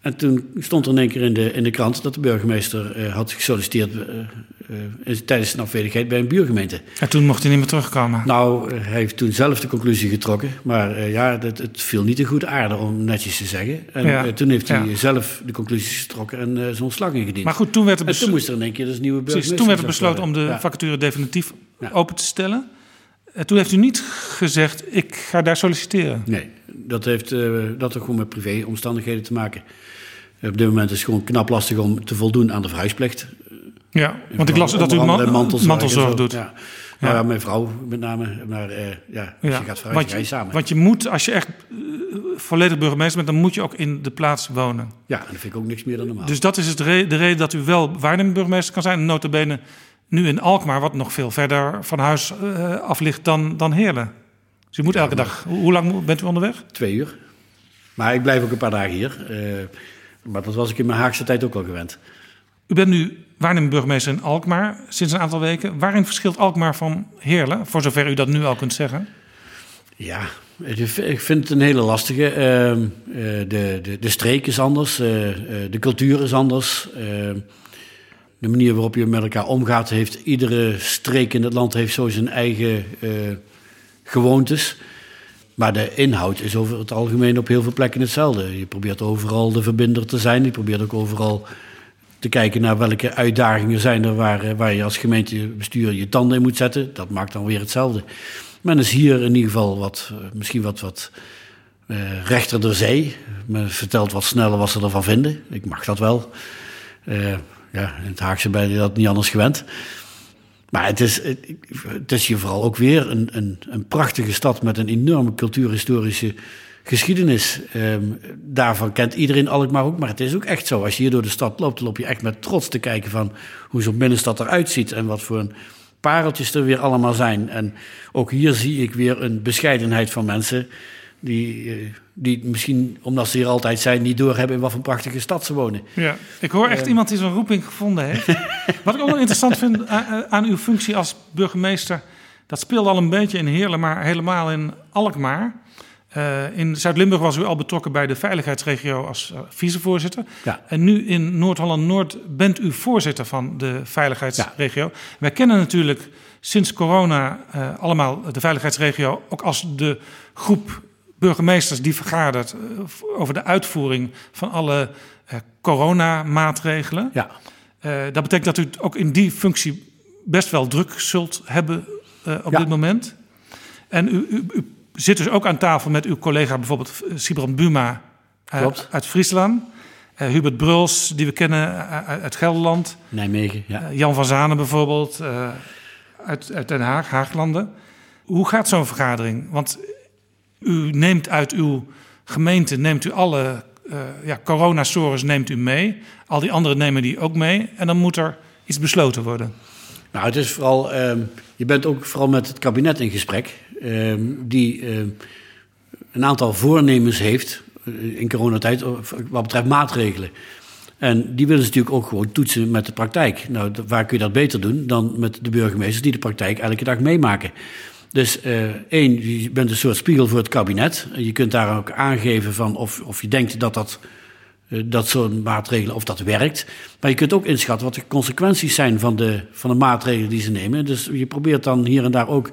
En toen stond er in één keer in de, in de krant dat de burgemeester eh, had gesolliciteerd uh, tijdens zijn afwezigheid bij een buurgemeente. En toen mocht hij niet meer terugkomen? Nou, hij heeft toen zelf de conclusie getrokken. Maar ja, het, het, viel niet in goede aarde, om netjes te zeggen. En ja. toen heeft hij ja. zelf de conclusies getrokken en zijn ontslag ingediend. Maar goed, toen werd er en toen moest er in één keer dus nieuwe burgemeester Precies, toen werd er besloten om de vacature definitief open te stellen. En toen heeft u niet gezegd, ik ga daar solliciteren? Nee, dat heeft uh, dat ook gewoon met privéomstandigheden te maken. Op dit moment is het gewoon knap lastig om te voldoen aan de verhuisplicht. Ja, want ik las dat u man, mantelzorg, mantelzorg doet. Ja. Ja. ja. mijn vrouw met name. Maar uh, ja, ja, je gaat verhuizen, want je, samen. Want je moet, als je echt uh, volledig burgemeester bent... dan moet je ook in de plaats wonen. Ja, en dat vind ik ook niks meer dan normaal. Dus dat is het re de reden dat u wel waarnemend burgemeester kan zijn. Notabene nu in Alkmaar, wat nog veel verder van huis uh, af ligt dan, dan Heerlen. Dus u moet elke dag... Hoe lang bent u onderweg? Twee uur. Maar ik blijf ook een paar dagen hier. Uh, maar dat was ik in mijn Haagse tijd ook al gewend. U bent nu waarnemend burgemeester in Alkmaar sinds een aantal weken. Waarin verschilt Alkmaar van Heerlen, voor zover u dat nu al kunt zeggen? Ja, ik vind het een hele lastige. Uh, de, de, de streek is anders, de cultuur is anders de manier waarop je met elkaar omgaat, heeft iedere streek in het land heeft zo zijn eigen uh, gewoontes. Maar de inhoud is over het algemeen op heel veel plekken hetzelfde. Je probeert overal de verbinder te zijn. Je probeert ook overal te kijken naar welke uitdagingen zijn er waar, eh, waar je als gemeentebestuur je tanden in moet zetten. Dat maakt dan weer hetzelfde. Men is hier in ieder geval wat, eh, misschien wat, wat rechter door zee. Men vertelt wat sneller wat ze ervan vinden. Ik mag dat wel. Ja, in het Haagse ben je dat niet anders gewend. Maar het is, het is hier vooral ook weer een, een, een prachtige stad met een enorme cultuurhistorische geschiedenis. Um, daarvan kent iedereen Alkmaar ook. Maar het is ook echt zo. Als je hier door de stad loopt, loop je echt met trots te kijken van hoe zo'n binnenstad eruit ziet. En wat voor een pareltjes er weer allemaal zijn. En ook hier zie ik weer een bescheidenheid van mensen. Die, eh, die misschien, omdat ze hier altijd zijn, niet doorhebben in wat voor een prachtige stad ze wonen. Ja, ik hoor echt uh, iemand die zo'n roeping gevonden heeft. <laughs> wat ik ook wel interessant vind aan, aan, uw functie als burgemeester... dat speelde al een beetje in Heerlen, maar helemaal in Alkmaar. Uh, in Zuid-Limburg was u al betrokken bij de veiligheidsregio als uh, vicevoorzitter. Ja. En nu in Noord-Holland-Noord bent u voorzitter van de veiligheidsregio. Ja. Wij kennen natuurlijk sinds corona uh, allemaal de veiligheidsregio ook als de groep burgemeesters die vergadert over de uitvoering van alle coronamaatregelen. Ja. dat betekent dat u ook in die functie best wel druk zult hebben op ja. dit moment. En u, u, u zit dus ook aan tafel met uw collega bijvoorbeeld Sibrand Buma uit, uit Friesland. Uh, Hubert Bruls, die we kennen uit, uit Gelderland. Nijmegen, ja. Uh, Jan van Zanen bijvoorbeeld, uh, uit, uit, Den Haag, Haaglanden. Hoe gaat zo'n vergadering? Want u neemt uit uw gemeente, neemt u alle ja, coronasores neemt u mee. Al die anderen nemen die ook mee. En dan moet er iets besloten worden. Nou, het is vooral, um, je bent ook vooral met het kabinet in gesprek. Um, die um, een aantal voornemens heeft in coronatijd wat betreft maatregelen. En die willen ze natuurlijk ook gewoon toetsen met de praktijk. Nou, waar kun je dat beter doen dan met de burgemeesters die de praktijk elke dag meemaken? Dus uh, één, je bent een soort spiegel voor het kabinet. Je kunt daar ook aangeven van of, of je denkt dat dat dat soort maatregelen, of dat werkt. Maar je kunt ook inschatten wat de consequenties zijn van de, van de maatregelen die ze nemen. Dus je probeert dan hier en daar ook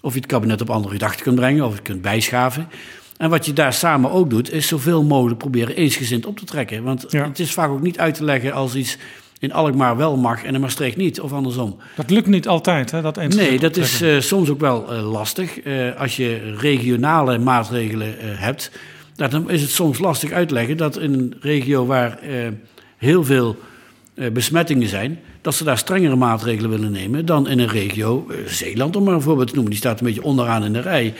of je het kabinet op andere gedachten kunt brengen, of het kunt bijschaven. En wat je daar samen ook doet, is zoveel mogelijk proberen eensgezind op te trekken. Want ja. het is vaak ook niet uit te leggen als iets in Alkmaar wel mag en in Maastricht niet, of andersom. Dat lukt niet altijd, hè, dat Nee, dat is uh, soms ook wel uh, lastig. Uh, als je regionale maatregelen hebt dan is het soms lastig uitleggen dat in een regio waar eh, heel veel eh, besmettingen zijn, dat ze daar strengere maatregelen willen nemen dan in een regio, eh, Zeeland om maar een voorbeeld te noemen, die staat een beetje onderaan in de rij.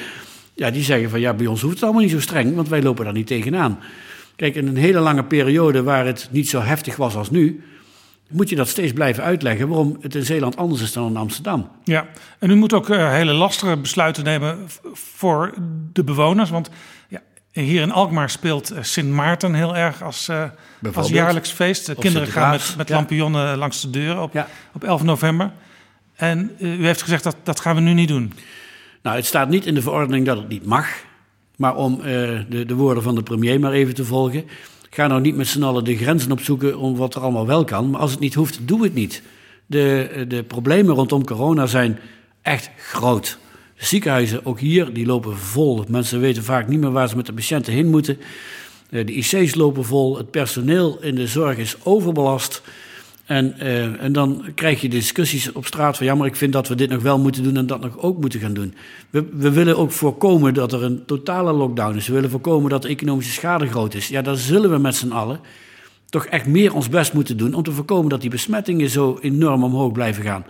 Ja, die zeggen van ja, bij ons hoeft het allemaal niet zo streng, want wij lopen daar niet tegenaan. Kijk, in een hele lange periode waar het niet zo heftig was als nu, moet je dat steeds blijven uitleggen waarom het in Zeeland anders is dan in Amsterdam. Ja, en u moet ook uh, hele lastige besluiten nemen voor de bewoners. Want ja, hier in Alkmaar speelt eh, Sint Maarten heel erg als, uh, als jaarlijks feest. De kinderen gaan met, met ja. lampionnen langs de deur op, ja. op 11 november. En u heeft gezegd dat dat gaan we nu niet doen. Nou, het staat niet in de verordening dat het niet mag. Maar om de, de woorden van de premier maar even te volgen. Ga nou niet met z'n allen de grenzen opzoeken om wat er allemaal wel kan. Maar als het niet hoeft, doe het niet. De, de problemen rondom corona zijn echt groot. Ziekenhuizen, ook hier, die lopen vol. Mensen weten vaak niet meer waar ze met de patiënten heen moeten. Eh, de IC's lopen vol. Het personeel in de zorg is overbelast. En, uh, en dan krijg je discussies op straat van... ja, maar ik vind dat we dit nog wel moeten doen en dat nog ook moeten gaan doen. We, we willen ook voorkomen dat er een totale lockdown is. We willen voorkomen dat de economische schade groot is. Ja, dan zullen we met z'n allen toch echt meer ons best moeten doen... om te voorkomen dat die besmettingen zo enorm omhoog blijven gaan.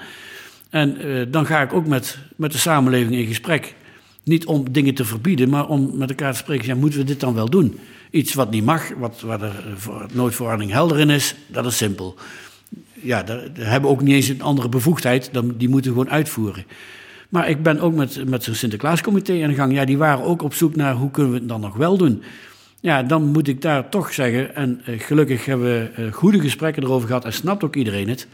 En uh, dan ga ik ook met, met de samenleving in gesprek. Niet om dingen te verbieden, maar om met elkaar te spreken. Ja, moeten we dit dan wel doen? Iets wat niet mag, wat, waar de noodverordening helder in is, dat is simpel. Ja, daar, daar hebben we ook niet eens een andere bevoegdheid, dan, die moeten we gewoon uitvoeren. Maar ik ben ook met, met zo'n Sinterklaascomité aan de gang. Ja, die waren ook op zoek naar hoe kunnen we het dan nog wel doen. Ja, dan moet ik daar toch zeggen, en uh, gelukkig hebben we uh, goede gesprekken erover gehad en snapt ook iedereen het.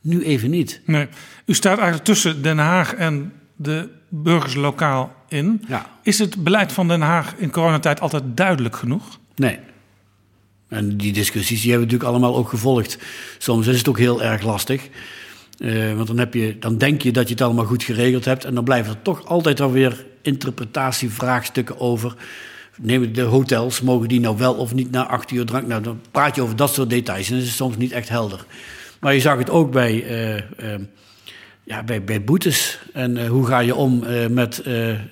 Nu even niet. Nee. U staat eigenlijk tussen Den Haag en de burgers lokaal in. Ja. Is het beleid van Den Haag in coronatijd altijd duidelijk genoeg? Nee. En die discussies die hebben we natuurlijk allemaal ook gevolgd. Soms is het ook heel erg lastig. Uh, want dan, heb je, dan denk je dat je het allemaal goed geregeld hebt. En dan blijven er toch altijd alweer interpretatievraagstukken over. Neem de hotels, mogen die nou wel of niet na acht uur drank? Nou, dan praat je over dat soort details en dat is soms niet echt helder. Maar je zag het ook bij, uh, uh, ja, bij, bij boetes. En hoe ga je om met,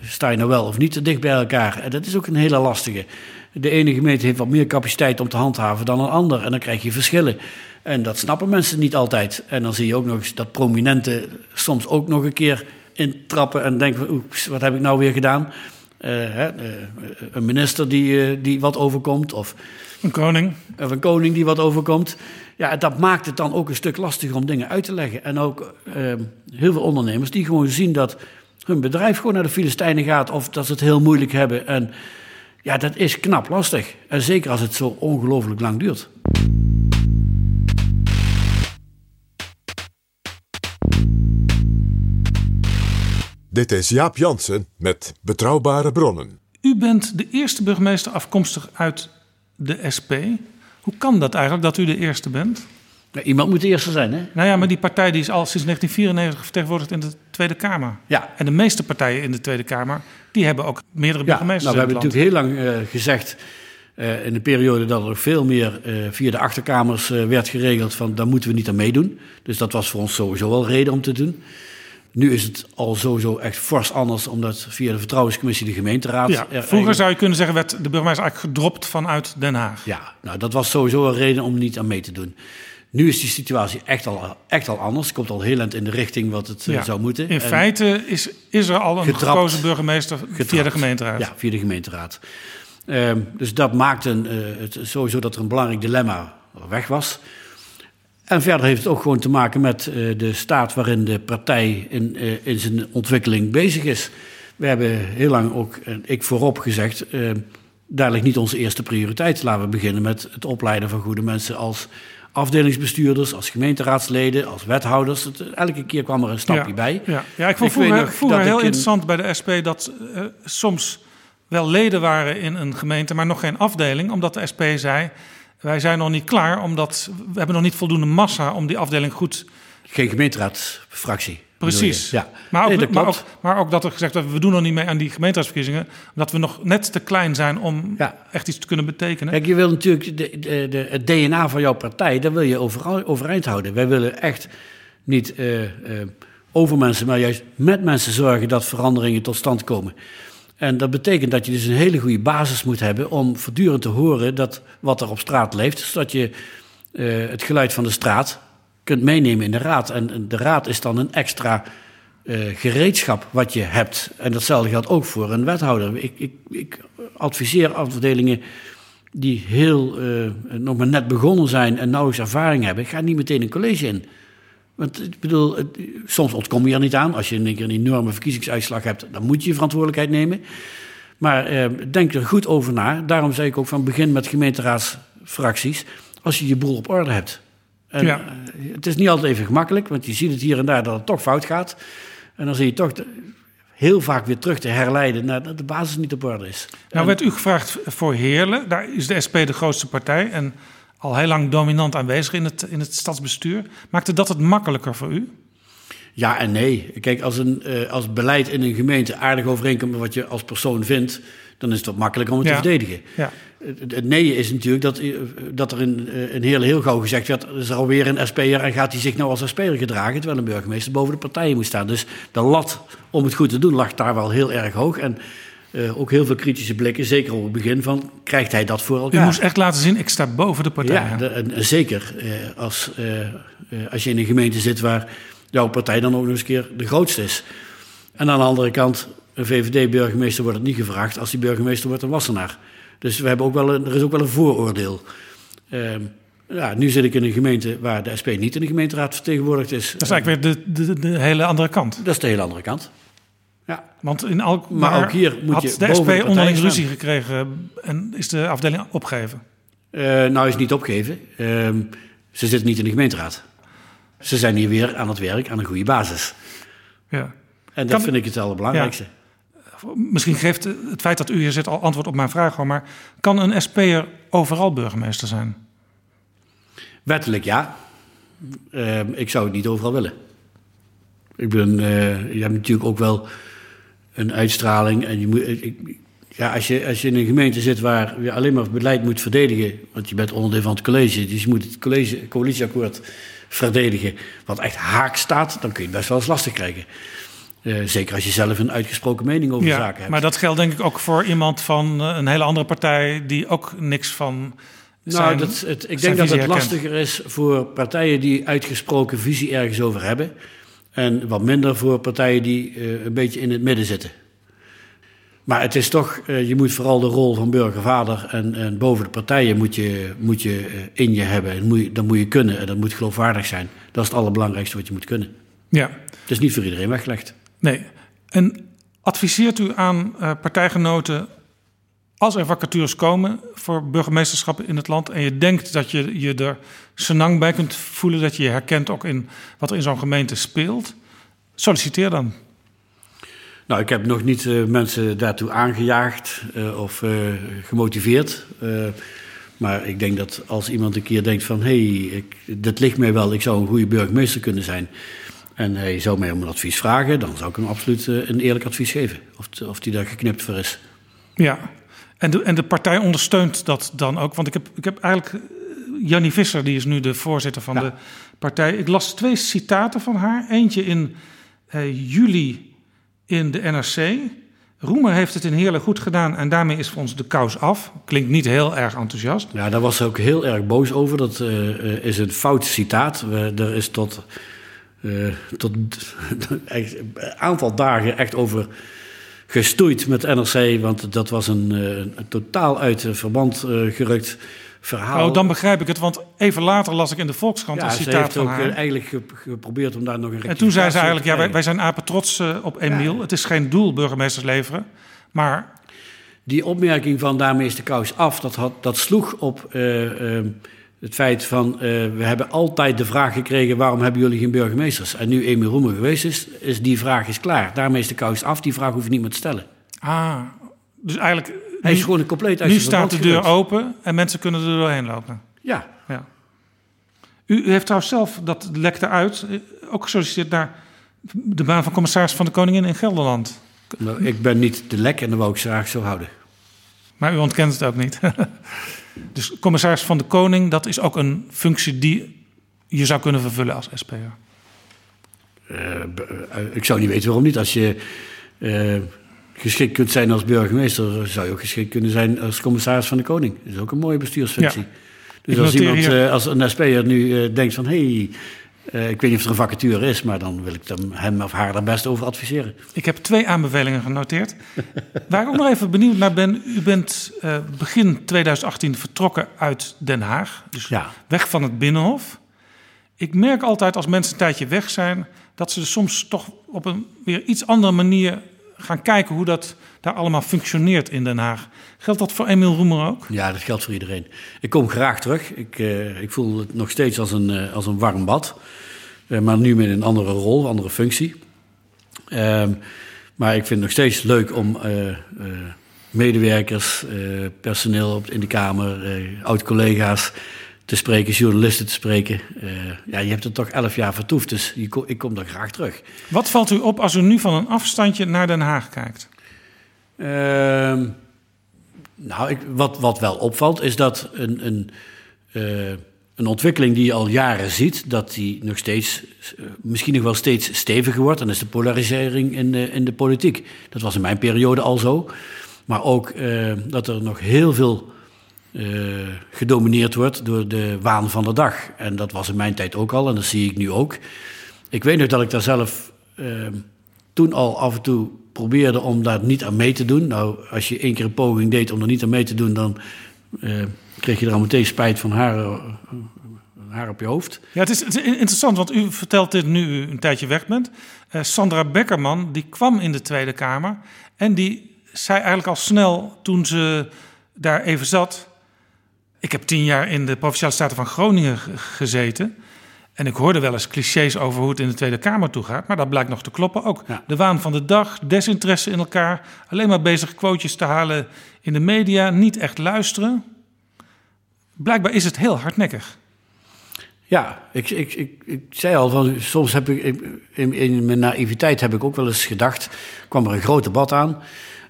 sta je nou wel of niet te dicht bij elkaar? En dat is ook een hele lastige. De ene gemeente heeft wat meer capaciteit om te handhaven dan een ander. En dan krijg je verschillen. En dat snappen mensen niet altijd. En dan zie je ook nog eens dat prominenten soms ook nog een keer intrappen en denken: wat heb ik nou weer gedaan? Uh, hè, uh, een minister die, uh, die wat overkomt. Of een koning. Of een koning die wat overkomt. Ja, dat maakt het dan ook een stuk lastiger om dingen uit te leggen. En ook heel veel ondernemers die gewoon zien dat hun bedrijf gewoon naar de Filistijnen gaat. Of dat ze het heel moeilijk hebben. En ja, dat is knap lastig. En zeker als het zo ongelooflijk lang duurt. Dit is Jaap Jansen met Betrouwbare Bronnen. U bent de eerste burgemeester afkomstig uit de SP. Hoe kan dat eigenlijk dat u de eerste bent? Iemand moet de eerste zijn, hè? Nou ja, maar die partij die is al sinds 1994 vertegenwoordigd in de Tweede Kamer. Ja. En de meeste partijen in de Tweede Kamer, die hebben ook meerdere burgemeesters. Ja, nou, we hebben natuurlijk heel lang uh, gezegd, uh, in de periode dat er veel meer uh, via de achterkamers werd geregeld, van daar moeten we niet aan meedoen. Dus dat was voor ons sowieso wel reden om te doen. Nu is het al sowieso echt fors anders, omdat via de Vertrouwenscommissie de gemeenteraad. Ja, vroeger zou je kunnen zeggen, werd de burgemeester eigenlijk gedropt vanuit Den Haag. Ja, nou dat was sowieso een reden om niet aan mee te doen. Nu is die situatie echt al, echt al anders. Het komt al heel eind in de richting wat het ja. zou moeten. In en feite is, is er al een getrapt, gekozen burgemeester getrapt, via de gemeenteraad. Ja, via de gemeenteraad. Um, dus dat maakte uh, het sowieso dat er een belangrijk dilemma weg was. En verder heeft het ook gewoon te maken met uh, de staat waarin de partij in, in zijn ontwikkeling bezig is. We hebben heel lang ook, en ik voorop gezegd, uh, daar ligt niet onze eerste prioriteit. Laten we beginnen met het opleiden van goede mensen als afdelingsbestuurders, als gemeenteraadsleden, als wethouders. Het, elke keer kwam er een stapje ja, bij. Ja, ja ik vond ik vroeger, vroeger heel interessant bij de SP dat soms wel leden waren in een gemeente, maar nog geen afdeling, omdat de SP zei wij zijn nog niet klaar, omdat we hebben nog niet voldoende massa om die afdeling goed... Geen gemeenteraadsfractie. Precies. Ja. Maar, ook, nee, maar, ook, maar, ook, dat er gezegd wordt, we doen nog niet mee aan die gemeenteraadsverkiezingen, omdat we nog net te klein zijn om ja. echt iets te kunnen betekenen. Kijk, je wil natuurlijk de, de, de, het DNA van jouw partij, dat wil je over, overeind houden. Wij willen echt niet uh, uh, over mensen, maar juist met mensen zorgen dat veranderingen tot stand komen. En dat betekent dat je dus een hele goede basis moet hebben om voortdurend te horen dat wat er op straat leeft, zodat je uh, het geluid van de straat kunt meenemen in de raad. En de raad is dan een extra uh, gereedschap wat je hebt. En datzelfde geldt ook voor een wethouder. Ik, ik, ik adviseer afdelingen die heel uh, nog maar net begonnen zijn en nauwelijks ervaring hebben, ga niet meteen een college in. Want ik bedoel, het, soms ontkom je er niet aan. Als je een, keer een enorme verkiezingsuitslag hebt, dan moet je je verantwoordelijkheid nemen. Maar eh, denk er goed over na. Daarom zei ik ook van begin met gemeenteraadsfracties. Als je je boel op orde hebt. En, ja. uh, het is niet altijd even gemakkelijk, want je ziet het hier en daar dat het toch fout gaat. En dan zie je toch de, heel vaak weer terug te herleiden naar dat de basis niet op orde is. Nou en, werd u gevraagd voor Heerlen. Daar is de SP de grootste partij. En al heel lang dominant aanwezig in het, in het stadsbestuur. Maakte dat het makkelijker voor u? Ja en nee. Kijk, als, een, uh, als beleid in een gemeente aardig overeenkomt met wat je als persoon vindt, dan is het wat makkelijker om het ja. te verdedigen. Ja. Het, nee is natuurlijk dat, dat er in, in heel, heel gauw gezegd werd, er is alweer een SP'er en gaat hij zich nou als SP'er gedragen, terwijl een burgemeester boven de partijen moet staan. Dus de lat om het goed te doen lag daar wel heel erg hoog. En uh, ook heel veel kritische blikken, zeker op het begin van, krijgt hij dat voor elkaar? U moest echt laten zien, ik sta boven de partij. Ja, de, en, zeker. Uh, als, uh, als je in een gemeente zit waar jouw partij dan ook nog eens een keer de grootste is. En aan de andere kant, een VVD-burgemeester wordt het niet gevraagd. Als die burgemeester wordt, een wassenaar. Dus we hebben ook wel een, er is ook wel een vooroordeel. Ehm, ja, nu zit ik in een gemeente waar de SP niet in de gemeenteraad vertegenwoordigd is. Dat is eigenlijk weer de, de, de hele andere kant. Dat is de hele andere kant. Ja. Want in Alkmaar maar ook hier moet had je de SP de onderling ruzie gekregen en is de afdeling opgegeven? Uh, nou is niet opgegeven. Uh, ze zitten niet in de gemeenteraad. Ze zijn hier weer aan het werk aan een goede basis. Ja. En dat kan, vind ik het allerbelangrijkste. Ja. Misschien geeft het feit dat u hier zit al antwoord op mijn vraag. Maar kan een SP'er overal burgemeester zijn? Wettelijk ja. Uh, ik zou het niet overal willen. Ik ben, uh, je hebt natuurlijk ook wel een uitstraling. En je moet, ik, ja, als, je, als je in een gemeente zit waar je alleen maar beleid moet verdedigen, want je bent onderdeel van het college, dus je moet het college, coalitieakkoord verdedigen, wat echt haak staat, dan kun je best wel eens lastig krijgen. Uh, zeker als je zelf een uitgesproken mening over ja, zaken hebt. Maar dat geldt denk ik ook voor iemand van uh, een hele andere partij die ook niks van. Nou, dat, het, ik denk dat het herkent. lastiger is voor partijen die uitgesproken visie ergens over hebben. En wat minder voor partijen die uh, een beetje in het midden zitten. Maar het is toch, uh, je moet vooral de rol van burgervader en, en boven de partijen moet je, moet je in je hebben. En moet je, dat moet je kunnen en dat moet geloofwaardig zijn. Dat is het allerbelangrijkste wat je moet kunnen. Ja. Het is niet voor iedereen weggelegd. Nee. En adviseert u aan uh, partijgenoten, als er vacatures komen voor burgemeesterschappen in het land en je denkt dat je je er senang bij kunt voelen, dat je je herkent ook in wat er in zo'n gemeente speelt, solliciteer dan. Nou, ik heb nog niet uh, mensen daartoe aangejaagd uh, of gemotiveerd. maar ik denk dat als iemand een keer denkt van... hé, hey, dat ligt mij wel, ik zou een goede burgemeester kunnen zijn... en hij zou mij om een advies vragen... dan zou ik hem absoluut een eerlijk advies geven. Of, of die daar geknipt voor is. Ja, en de, en de partij ondersteunt dat dan ook? Want ik heb, ik heb eigenlijk... Jannie Visser, die is nu de voorzitter van ja. de partij. Ik las twee citaten van haar. Eentje in juli in de NRC. Roemer heeft het in Heerlijk goed gedaan en daarmee is voor ons de kous af. Klinkt niet heel erg enthousiast. Ja, daar was ze ook heel erg boos over. Dat uh, is een fout citaat. We, er is tot, uh, tot <laughs> een aantal dagen echt over gestoeid met NRC. Want dat was een, uh, een totaal uit verband gerukt verhaal. Oh, dan begrijp ik het, want even later las ik in de Volkskrant ja, een citaat ze van heeft haar. ook eigenlijk geprobeerd om daar nog een En toen zei ze eigenlijk, ja, wij, wij zijn apen trots op Emiel. Ja. Het is geen doel burgemeesters leveren, maar... Die opmerking van daarmee is de kous af, dat, had, dat sloeg op uh, het feit van... we hebben altijd de vraag gekregen, waarom hebben jullie geen burgemeesters? En nu Emiel Roemer geweest is, is die vraag is klaar. Daarmee is de kous af, die vraag hoef je niet meer te stellen. Ah, dus eigenlijk... Hij is gewoon een compleet Nu staat de deur open en mensen kunnen er doorheen lopen. Ja. ja. U, u, heeft trouwens zelf, dat lekte uit, ook gesolliciteerd naar de baan van commissaris van de Koningin in Gelderland. Nou, ik ben niet de lek en dat wou ik graag zo houden. Maar u ontkent het ook niet. <laughs> dus commissaris van de Koning, dat is ook een functie die je zou kunnen vervullen als SPR. Uh, ik zou niet weten waarom niet. Als je... Uh, geschikt kunt zijn als burgemeester, zou je ook geschikt kunnen zijn als commissaris van de Koning. Dat is ook een mooie bestuursfunctie. Ja. Dus als iemand, uh, als een SP'er nu denkt van, hé, hey, uh, ik weet niet of er een vacature is, maar dan wil ik hem, hem of haar daar best over adviseren. Ik heb twee aanbevelingen genoteerd. Waar ik ook nog even benieuwd naar ben, u bent begin 2018 vertrokken uit Den Haag, dus ja. weg van het Binnenhof. Ik merk altijd als mensen een tijdje weg zijn, dat ze soms toch op een weer iets andere manier gaan kijken hoe dat daar allemaal functioneert in Den Haag. Geldt dat voor Emiel Roemer ook? Ja, dat geldt voor iedereen. Ik kom graag terug. Ik, uh, ik voel het nog steeds als een, uh, als een warm bad. Uh, maar nu met een andere rol, andere functie. Ehm, maar ik vind het nog steeds leuk om medewerkers, personeel in de Kamer, oud-collega's te spreken, journalisten te spreken. ja, je hebt er toch elf jaar vertoefd, dus je, ik kom daar graag terug. Wat valt u op als u nu van een afstandje naar Den Haag kijkt? Uh, nou, ik, wat, wat wel opvalt is dat een, een, uh, een ontwikkeling die je al jaren ziet, dat die nog steeds, uh, misschien nog wel steeds steviger wordt. En dat is de polarisering in de, in de politiek. Dat was in mijn periode al zo. Maar ook dat er nog heel veel gedomineerd wordt door de waan van de dag. En dat was in mijn tijd ook al en dat zie ik nu ook. Ik weet nog dat ik daar zelf toen al af en toe probeerde om daar niet aan mee te doen. Nou, als je één keer een poging deed om er niet aan mee te doen, dan uh, kreeg je er al meteen spijt van haar, haar op je hoofd. Ja, het is, interessant, want u vertelt dit nu u een tijdje weg bent. Sandra Beckerman, die kwam in de Tweede Kamer en die zei eigenlijk al snel toen ze daar even zat... Ik heb tien jaar in de Provinciale Staten van Groningen gezeten... En ik hoorde wel eens clichés over hoe het in de Tweede Kamer toe gaat, maar dat blijkt nog te kloppen ook. Ja. De waan van de dag, desinteresse in elkaar, alleen maar bezig quotejes te halen in de media, niet echt luisteren. Blijkbaar is het heel hardnekkig. Ja, ik, ik, ik, ik zei al, van, soms heb ik in, in mijn naïviteit heb ik ook wel eens gedacht, kwam er een groot debat aan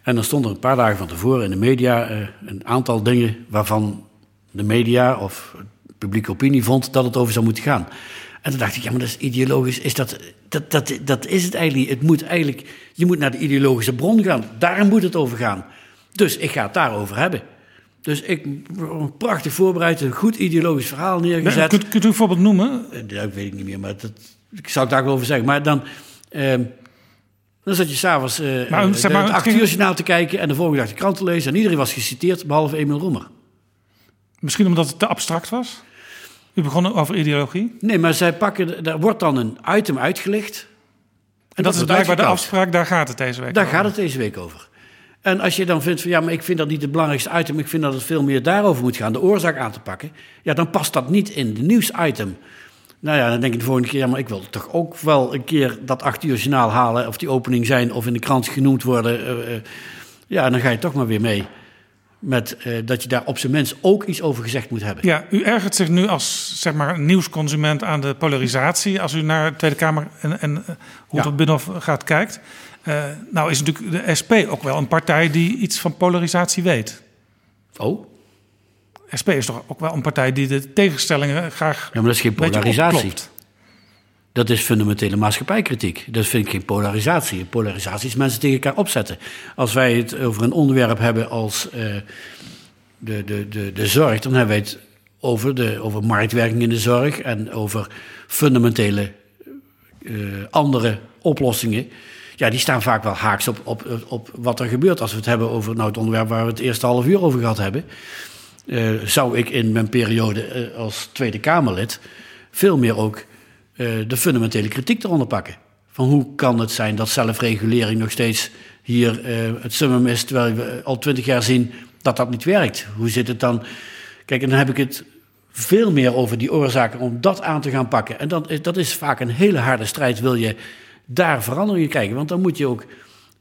en dan stond er een paar dagen van tevoren in de media eh, een aantal dingen waarvan de media of publieke opinie vond dat het over zou moeten gaan. En toen dacht ik, ja, maar dat is ideologisch. Is dat, dat, dat, dat is het eigenlijk. Het moet eigenlijk. Je moet naar de ideologische bron gaan. Daar moet het over gaan. Dus ik ga het daarover hebben. Dus ik prachtig voorbereid, een goed ideologisch verhaal neergezet. kunt, kunt u een voorbeeld noemen? Eh, dat weet ik niet meer, maar dat, ik zou het daar wel over zeggen. Maar dan, eh, dan zat je s'avonds maar, zeg maar, het acht te kijken... en de volgende dag de krant te lezen... en iedereen was geciteerd, behalve Emil Roemer. Misschien omdat het te abstract was? U begon over ideologie? Nee, maar zij pakken, er wordt dan een item uitgelicht. En, en dat, is blijkbaar de afspraak, daar gaat het deze week Daar over. gaat het deze week over. En als je dan vindt van ja, maar ik vind dat niet het belangrijkste item, ik vind dat het veel meer daarover moet gaan, de oorzaak aan te pakken, ja, dan past dat niet in de nieuwsitem. Nou ja, dan denk ik de volgende keer, ja, maar ik wil toch ook wel een keer dat acht uur journaal halen, of die opening zijn, of in de krant genoemd worden. Uh, uh, ja, dan ga je toch maar weer mee met uh, dat je daar op zijn minst ook iets over gezegd moet hebben. Ja, u ergert zich nu als zeg maar nieuwsconsument aan de polarisatie als u naar de Tweede Kamer en, en hoe ja. het binnenhof gaat kijkt. Uh, nou is natuurlijk de SP ook wel een partij die iets van polarisatie weet. Oh? SP is toch ook wel een partij die de tegenstellingen graag. Ja, maar dat is geen polarisatie. Dat is fundamentele maatschappijkritiek. Dat vind ik geen polarisatie. Polarisatie is mensen tegen elkaar opzetten. Als wij het over een onderwerp hebben als uh, de, de, de, de zorg, dan hebben wij het over, de, over marktwerking in de zorg en over fundamentele uh, andere oplossingen ja, die staan vaak wel haaks op, op, op wat er gebeurt. Als we het hebben over nou, het onderwerp waar we het eerste half uur over gehad hebben. Uh, zou ik in mijn periode als Tweede Kamerlid veel meer ook de fundamentele kritiek eronder pakken. Van hoe kan het zijn dat zelfregulering nog steeds hier het summum is, terwijl we al twintig jaar zien dat dat niet werkt. Hoe zit het dan? Kijk, en dan heb ik het veel meer over die oorzaken om dat aan te gaan pakken. En dan, dat is vaak een hele harde strijd. Wil je daar veranderingen krijgen. Want dan moet je ook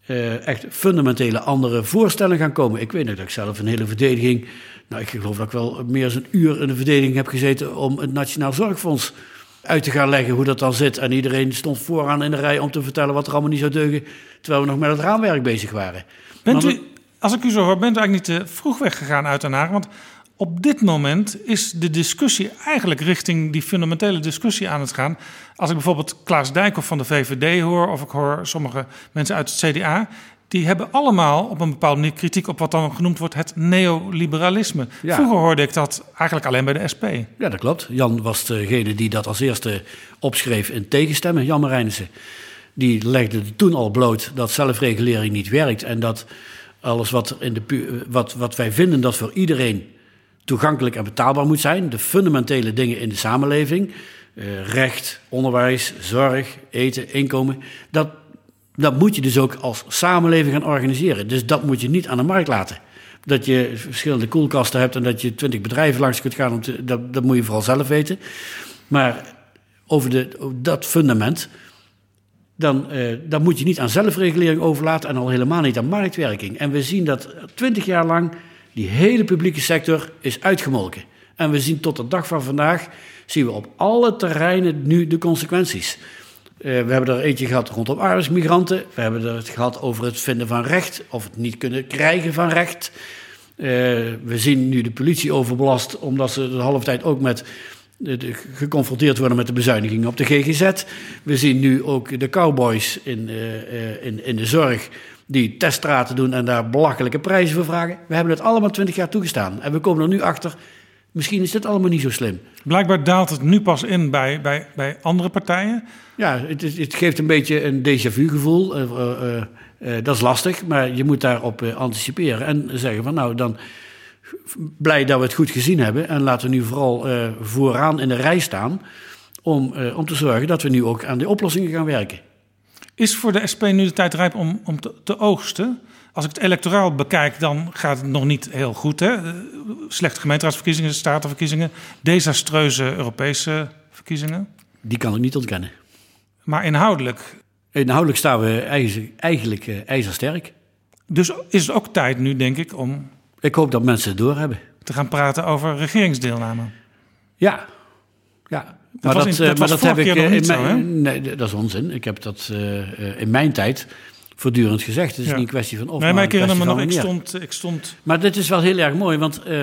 uh, echt fundamentele andere voorstellen gaan komen. Ik weet nog dat ik zelf een hele verdediging. Nou, ik geloof dat ik wel meer dan een uur in de verdediging heb gezeten om het Nationaal Zorgfonds uit te gaan leggen hoe dat dan zit. En iedereen stond vooraan in de rij om te vertellen wat er allemaal niet zou deugen, terwijl we nog met het raamwerk bezig waren. Bent u, als ik u zo hoor, bent u eigenlijk niet te vroeg weggegaan uit Den Haag? Want op dit moment is de discussie eigenlijk richting die fundamentele discussie aan het gaan. Als ik bijvoorbeeld Klaas Dijkhoff van de VVD hoor, of ik hoor sommige mensen uit het CDA, die hebben allemaal op een bepaalde manier kritiek op wat dan genoemd wordt het neoliberalisme. Ja. Vroeger hoorde ik dat eigenlijk alleen bij de SP. Ja, dat klopt. Jan was degene die dat als eerste opschreef in tegenstemmen, Jan Marijnissen. Die legde toen al bloot dat zelfregulering niet werkt en dat alles wat, in de, wat, wat wij vinden dat voor iedereen toegankelijk en betaalbaar moet zijn. De fundamentele dingen in de samenleving, uh, recht, onderwijs, zorg, eten, inkomen, dat, dat moet je dus ook als samenleving gaan organiseren. Dus dat moet je niet aan de markt laten. Dat je verschillende koelkasten hebt en dat je twintig bedrijven langs kunt gaan, om dat, dat moet je vooral zelf weten. Maar over, de, dat fundament, dan, uh, dan moet je niet aan zelfregulering overlaten en al helemaal niet aan marktwerking. En we zien dat twintig jaar lang die hele publieke sector is uitgemolken. En we zien tot de dag van vandaag, zien we op alle terreinen nu de consequenties. Uh, we hebben er eentje gehad rondom arbeidsmigranten. We hebben er het gehad over het vinden van recht, of het niet kunnen krijgen van recht. Uh, we zien nu de politie overbelast, omdat ze de halve tijd ook met de, geconfronteerd worden met de bezuinigingen op de GGZ. We zien nu ook de cowboys in, in, in de zorg die teststraten doen en daar belachelijke prijzen voor vragen. We hebben het allemaal twintig jaar toegestaan. En we komen er nu achter, misschien is dit allemaal niet zo slim. Blijkbaar daalt het nu pas in bij, bij, bij andere partijen. Ja, het, het geeft een beetje een déjà vu gevoel. Uh, uh, uh, dat is lastig, maar je moet daarop anticiperen. En zeggen van nou, dan blij dat we het goed gezien hebben. En laten we nu vooral vooraan in de rij staan... Om, om te zorgen dat we nu ook aan de oplossingen gaan werken. Is voor de SP nu de tijd rijp om, om te, te, oogsten? Als ik het electoraal bekijk, dan gaat het nog niet heel goed. Hè? Slechte gemeenteraadsverkiezingen, statenverkiezingen, desastreuze Europese verkiezingen. Die kan ik niet ontkennen. Maar inhoudelijk? Inhoudelijk staan we eigenlijk uh, ijzersterk. Dus is het ook tijd nu, denk ik, om... Ik hoop dat mensen het doorhebben. Te gaan praten over regeringsdeelname. Ja, ja. Dat was, in, dat, eh, was dat eh, niet in zo, hè? mijn, Nee, dat is onzin. Ik heb dat eh, eh, in mijn tijd voortdurend gezegd. Het is Ja. niet een kwestie van of, nee, maar ik herinner me nog, kwestie ik stond, ik, stond, Maar dit is wel heel erg mooi, want eh,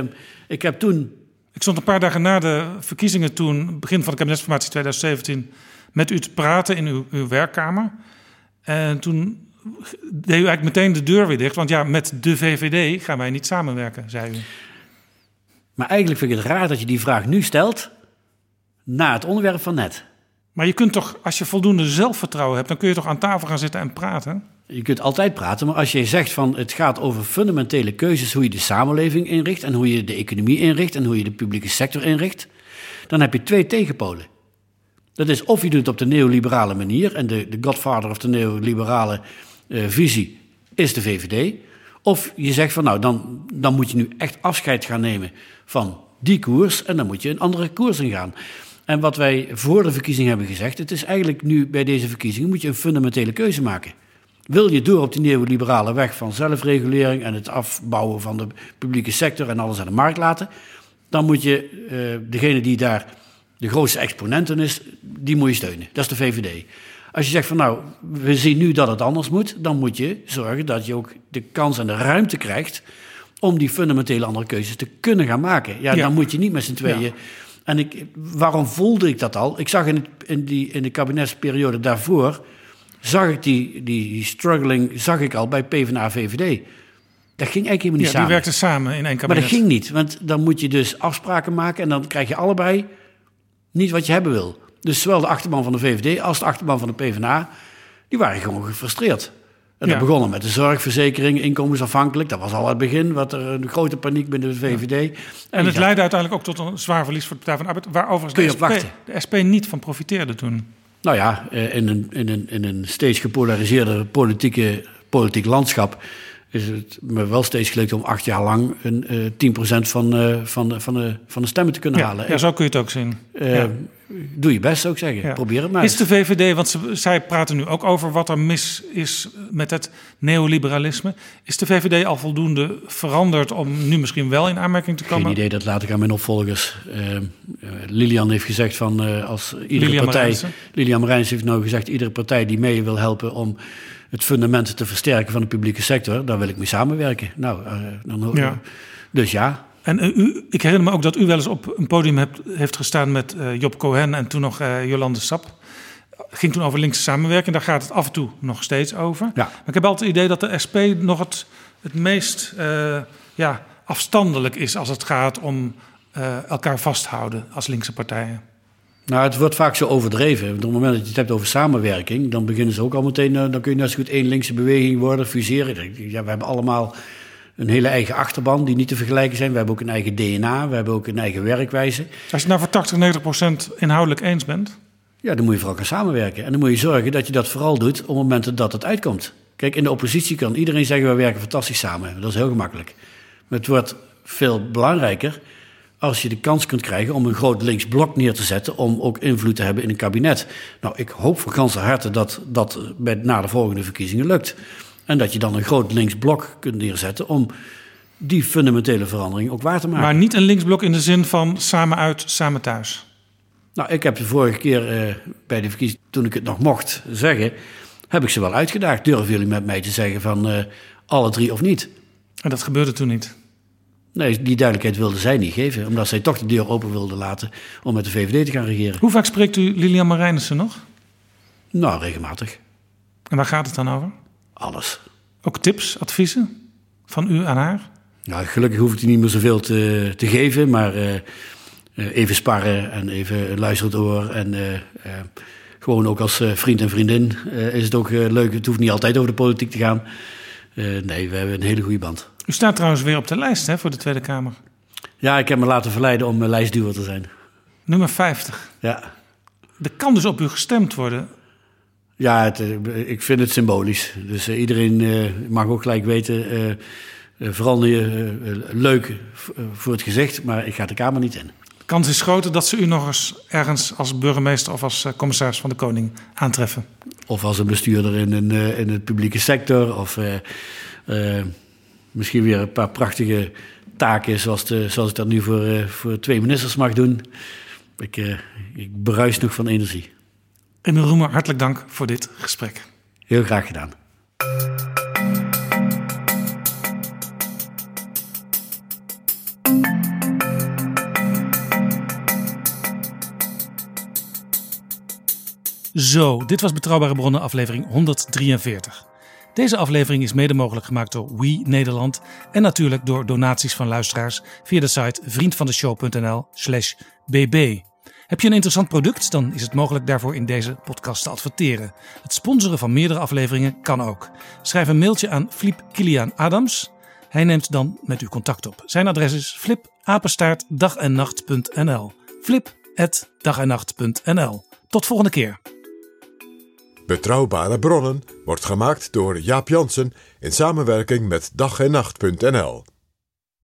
ik heb toen... ik stond een paar dagen na de verkiezingen toen, begin van de kabinetsformatie 2017, met u te praten in uw, uw werkkamer. En toen deed u eigenlijk meteen de deur weer dicht. Want ja, met de VVD gaan wij niet samenwerken, zei u. Maar eigenlijk vind ik het raar dat je die vraag nu stelt... na het onderwerp van net. Maar je kunt toch, als je voldoende zelfvertrouwen hebt, dan kun je toch aan tafel gaan zitten en praten? Je kunt altijd praten, maar als je zegt van het gaat over fundamentele keuzes, hoe je de samenleving inricht en hoe je de economie inricht en hoe je de publieke sector inricht, dan heb je twee tegenpolen. Dat is of je doet het op de neoliberale manier en de, de godfather of de neoliberale eh, visie is de VVD. Of je zegt van nou, dan, dan moet je nu echt afscheid gaan nemen van die koers en dan moet je een andere koers ingaan. En wat wij voor de verkiezing hebben gezegd, het is eigenlijk nu bij deze verkiezingen moet je een fundamentele keuze maken. Wil je door op die neoliberale weg van zelfregulering en het afbouwen van de publieke sector en alles aan de markt laten, dan moet je eh, degene die daar de grootste exponent in is, die moet je steunen. Dat is de VVD. Als je zegt van nou, we zien nu dat het anders moet, dan moet je zorgen dat je ook de kans en de ruimte krijgt om die fundamentele andere keuzes te kunnen gaan maken. Ja, Ja. dan moet je niet met z'n tweeën. Ja. En ik, waarom voelde ik dat al? Ik zag in, het, in, die, in de kabinetsperiode daarvoor, zag ik die, die, die struggling, zag ik al bij PvdA VVD. Dat ging eigenlijk helemaal niet Ja, die samen. werkten samen in één Maar kabinet. dat ging niet, want dan moet je dus afspraken maken en dan krijg je allebei niet wat je hebben wil. Dus zowel de achterban van de VVD als de achterban van de PvdA, die waren gewoon gefrustreerd. En dat Ja. begon al met de zorgverzekering, inkomensafhankelijk. Dat was al het begin, wat er een grote paniek binnen de VVD. En, het leidde uiteindelijk ook tot een zwaar verlies voor de Partij van de Arbeid, waar overigens Kun je de SP, de SP niet van profiteerde toen. Nou ja, eh, in een, in een, in een steeds gepolariseerde politieke, politiek landschap is het me wel steeds gelukt om acht jaar lang een, eh 10% van, eh, van, de- van, de, van de stemmen te kunnen Ja, halen. ja, zo kun je het ook zien. Ja. Doe je best, zou ik zeggen. Ja. Probeer het maar. Is de VVD, want ze, zij praten nu ook over wat er mis is met het neoliberalisme. Is de VVD al voldoende veranderd om nu misschien wel in aanmerking te komen? Geen idee, dat laat ik aan mijn opvolgers. Eh, Lilian heeft gezegd van eh, als iedere Lilian partij. Lilian Marijns heeft nou gezegd: iedere partij die mee wil helpen om het fundament te versterken van de publieke sector, daar wil ik mee samenwerken. Nou, eh, dan, Ja. dus ja. En eh, u, ik herinner me ook dat u wel eens op een podium hebt, heeft gestaan met eh, Job Cohen en toen nog eh, Jolande Sap. Ging toen over linkse samenwerking, daar gaat het af en toe nog steeds over. Ja. Maar ik heb altijd het idee dat de SP nog het, het meest ja, afstandelijk is als het gaat om elkaar vasthouden als linkse partijen. Nou, het wordt vaak zo overdreven. Op het moment dat je het hebt over samenwerking, dan beginnen ze ook al meteen. dan kun je net zo goed één linkse beweging worden, fuseren. Ja, we hebben allemaal een hele eigen achterban die niet te vergelijken zijn. We hebben ook een eigen DNA, we hebben ook een eigen werkwijze. Als je nou voor 80, 90 procent inhoudelijk eens bent. Ja, dan moet je vooral gaan samenwerken. En dan moet je zorgen dat je dat vooral doet op momenten dat het uitkomt. Kijk, in de oppositie kan iedereen zeggen: we werken fantastisch samen. Dat is heel gemakkelijk. Maar het wordt veel belangrijker als je de kans kunt krijgen om een groot links blok neer te zetten. om ook invloed te hebben in een kabinet. Nou, ik hoop van ganse harte dat dat bij, na de volgende verkiezingen lukt. En dat je dan een groot links blok kunt neerzetten om die fundamentele verandering ook waar te maken. Maar niet een linksblok in de zin van samen uit, samen thuis. Nou, ik heb de vorige keer eh, bij de verkiezing, toen ik het nog mocht zeggen, heb ik ze wel uitgedaagd. Durven jullie met mij te zeggen van eh, alle drie of niet? En dat gebeurde toen niet. Nee, die duidelijkheid wilden zij niet geven, omdat zij toch de deur open wilden laten om met de VVD te gaan regeren. Hoe vaak spreekt u Lilian Marijnissen nog? Nou, regelmatig. En waar gaat het dan over? Alles. Ook tips, adviezen van u aan haar? Nou, gelukkig hoef ik die niet meer zoveel te, te geven, maar eh, eh, even sparren en even een luisterend oor. En eh, gewoon ook als vriend en vriendin is het ook leuk. Het hoeft niet altijd over de politiek te gaan. Nee, we hebben een hele goede band. U staat trouwens weer op de lijst hè, voor de Tweede Kamer. Ja, ik heb me laten verleiden om lijstduwer te zijn. Nummer 50. Ja, Er kan dus op u gestemd worden. Ja het, eh, ik vind het symbolisch. Dus eh, iedereen eh, mag ook gelijk weten, verander je leuk voor het gezicht, maar ik ga de Kamer niet in. De kans is groter dat ze u nog eens ergens als burgemeester of als commissaris van de Koning aantreffen. Of als een bestuurder in, een, in het publieke sector. Of misschien weer een paar prachtige taken zoals, de, zoals ik dat nu voor, voor twee ministers mag doen. ik, ik bruis nog van energie. Emil Roemer, hartelijk dank voor dit gesprek. Heel graag gedaan. Zo, dit was Betrouwbare Bronnen, aflevering 143. Deze aflevering is mede mogelijk gemaakt door We Nederland en natuurlijk door donaties van luisteraars via de site vriendvandeshow.nl/slash bb. Heb je een interessant product, dan is het mogelijk daarvoor in deze podcast te adverteren. Het sponsoren van meerdere afleveringen kan ook. Schrijf een mailtje aan Flip Kilian Adams. Hij neemt dan met u contact op. Zijn adres is flipapenstaartdagennacht.nl flip.dagennacht.nl Tot volgende keer. Betrouwbare bronnen wordt gemaakt door Jaap Jansen in samenwerking met dag en nacht.nl.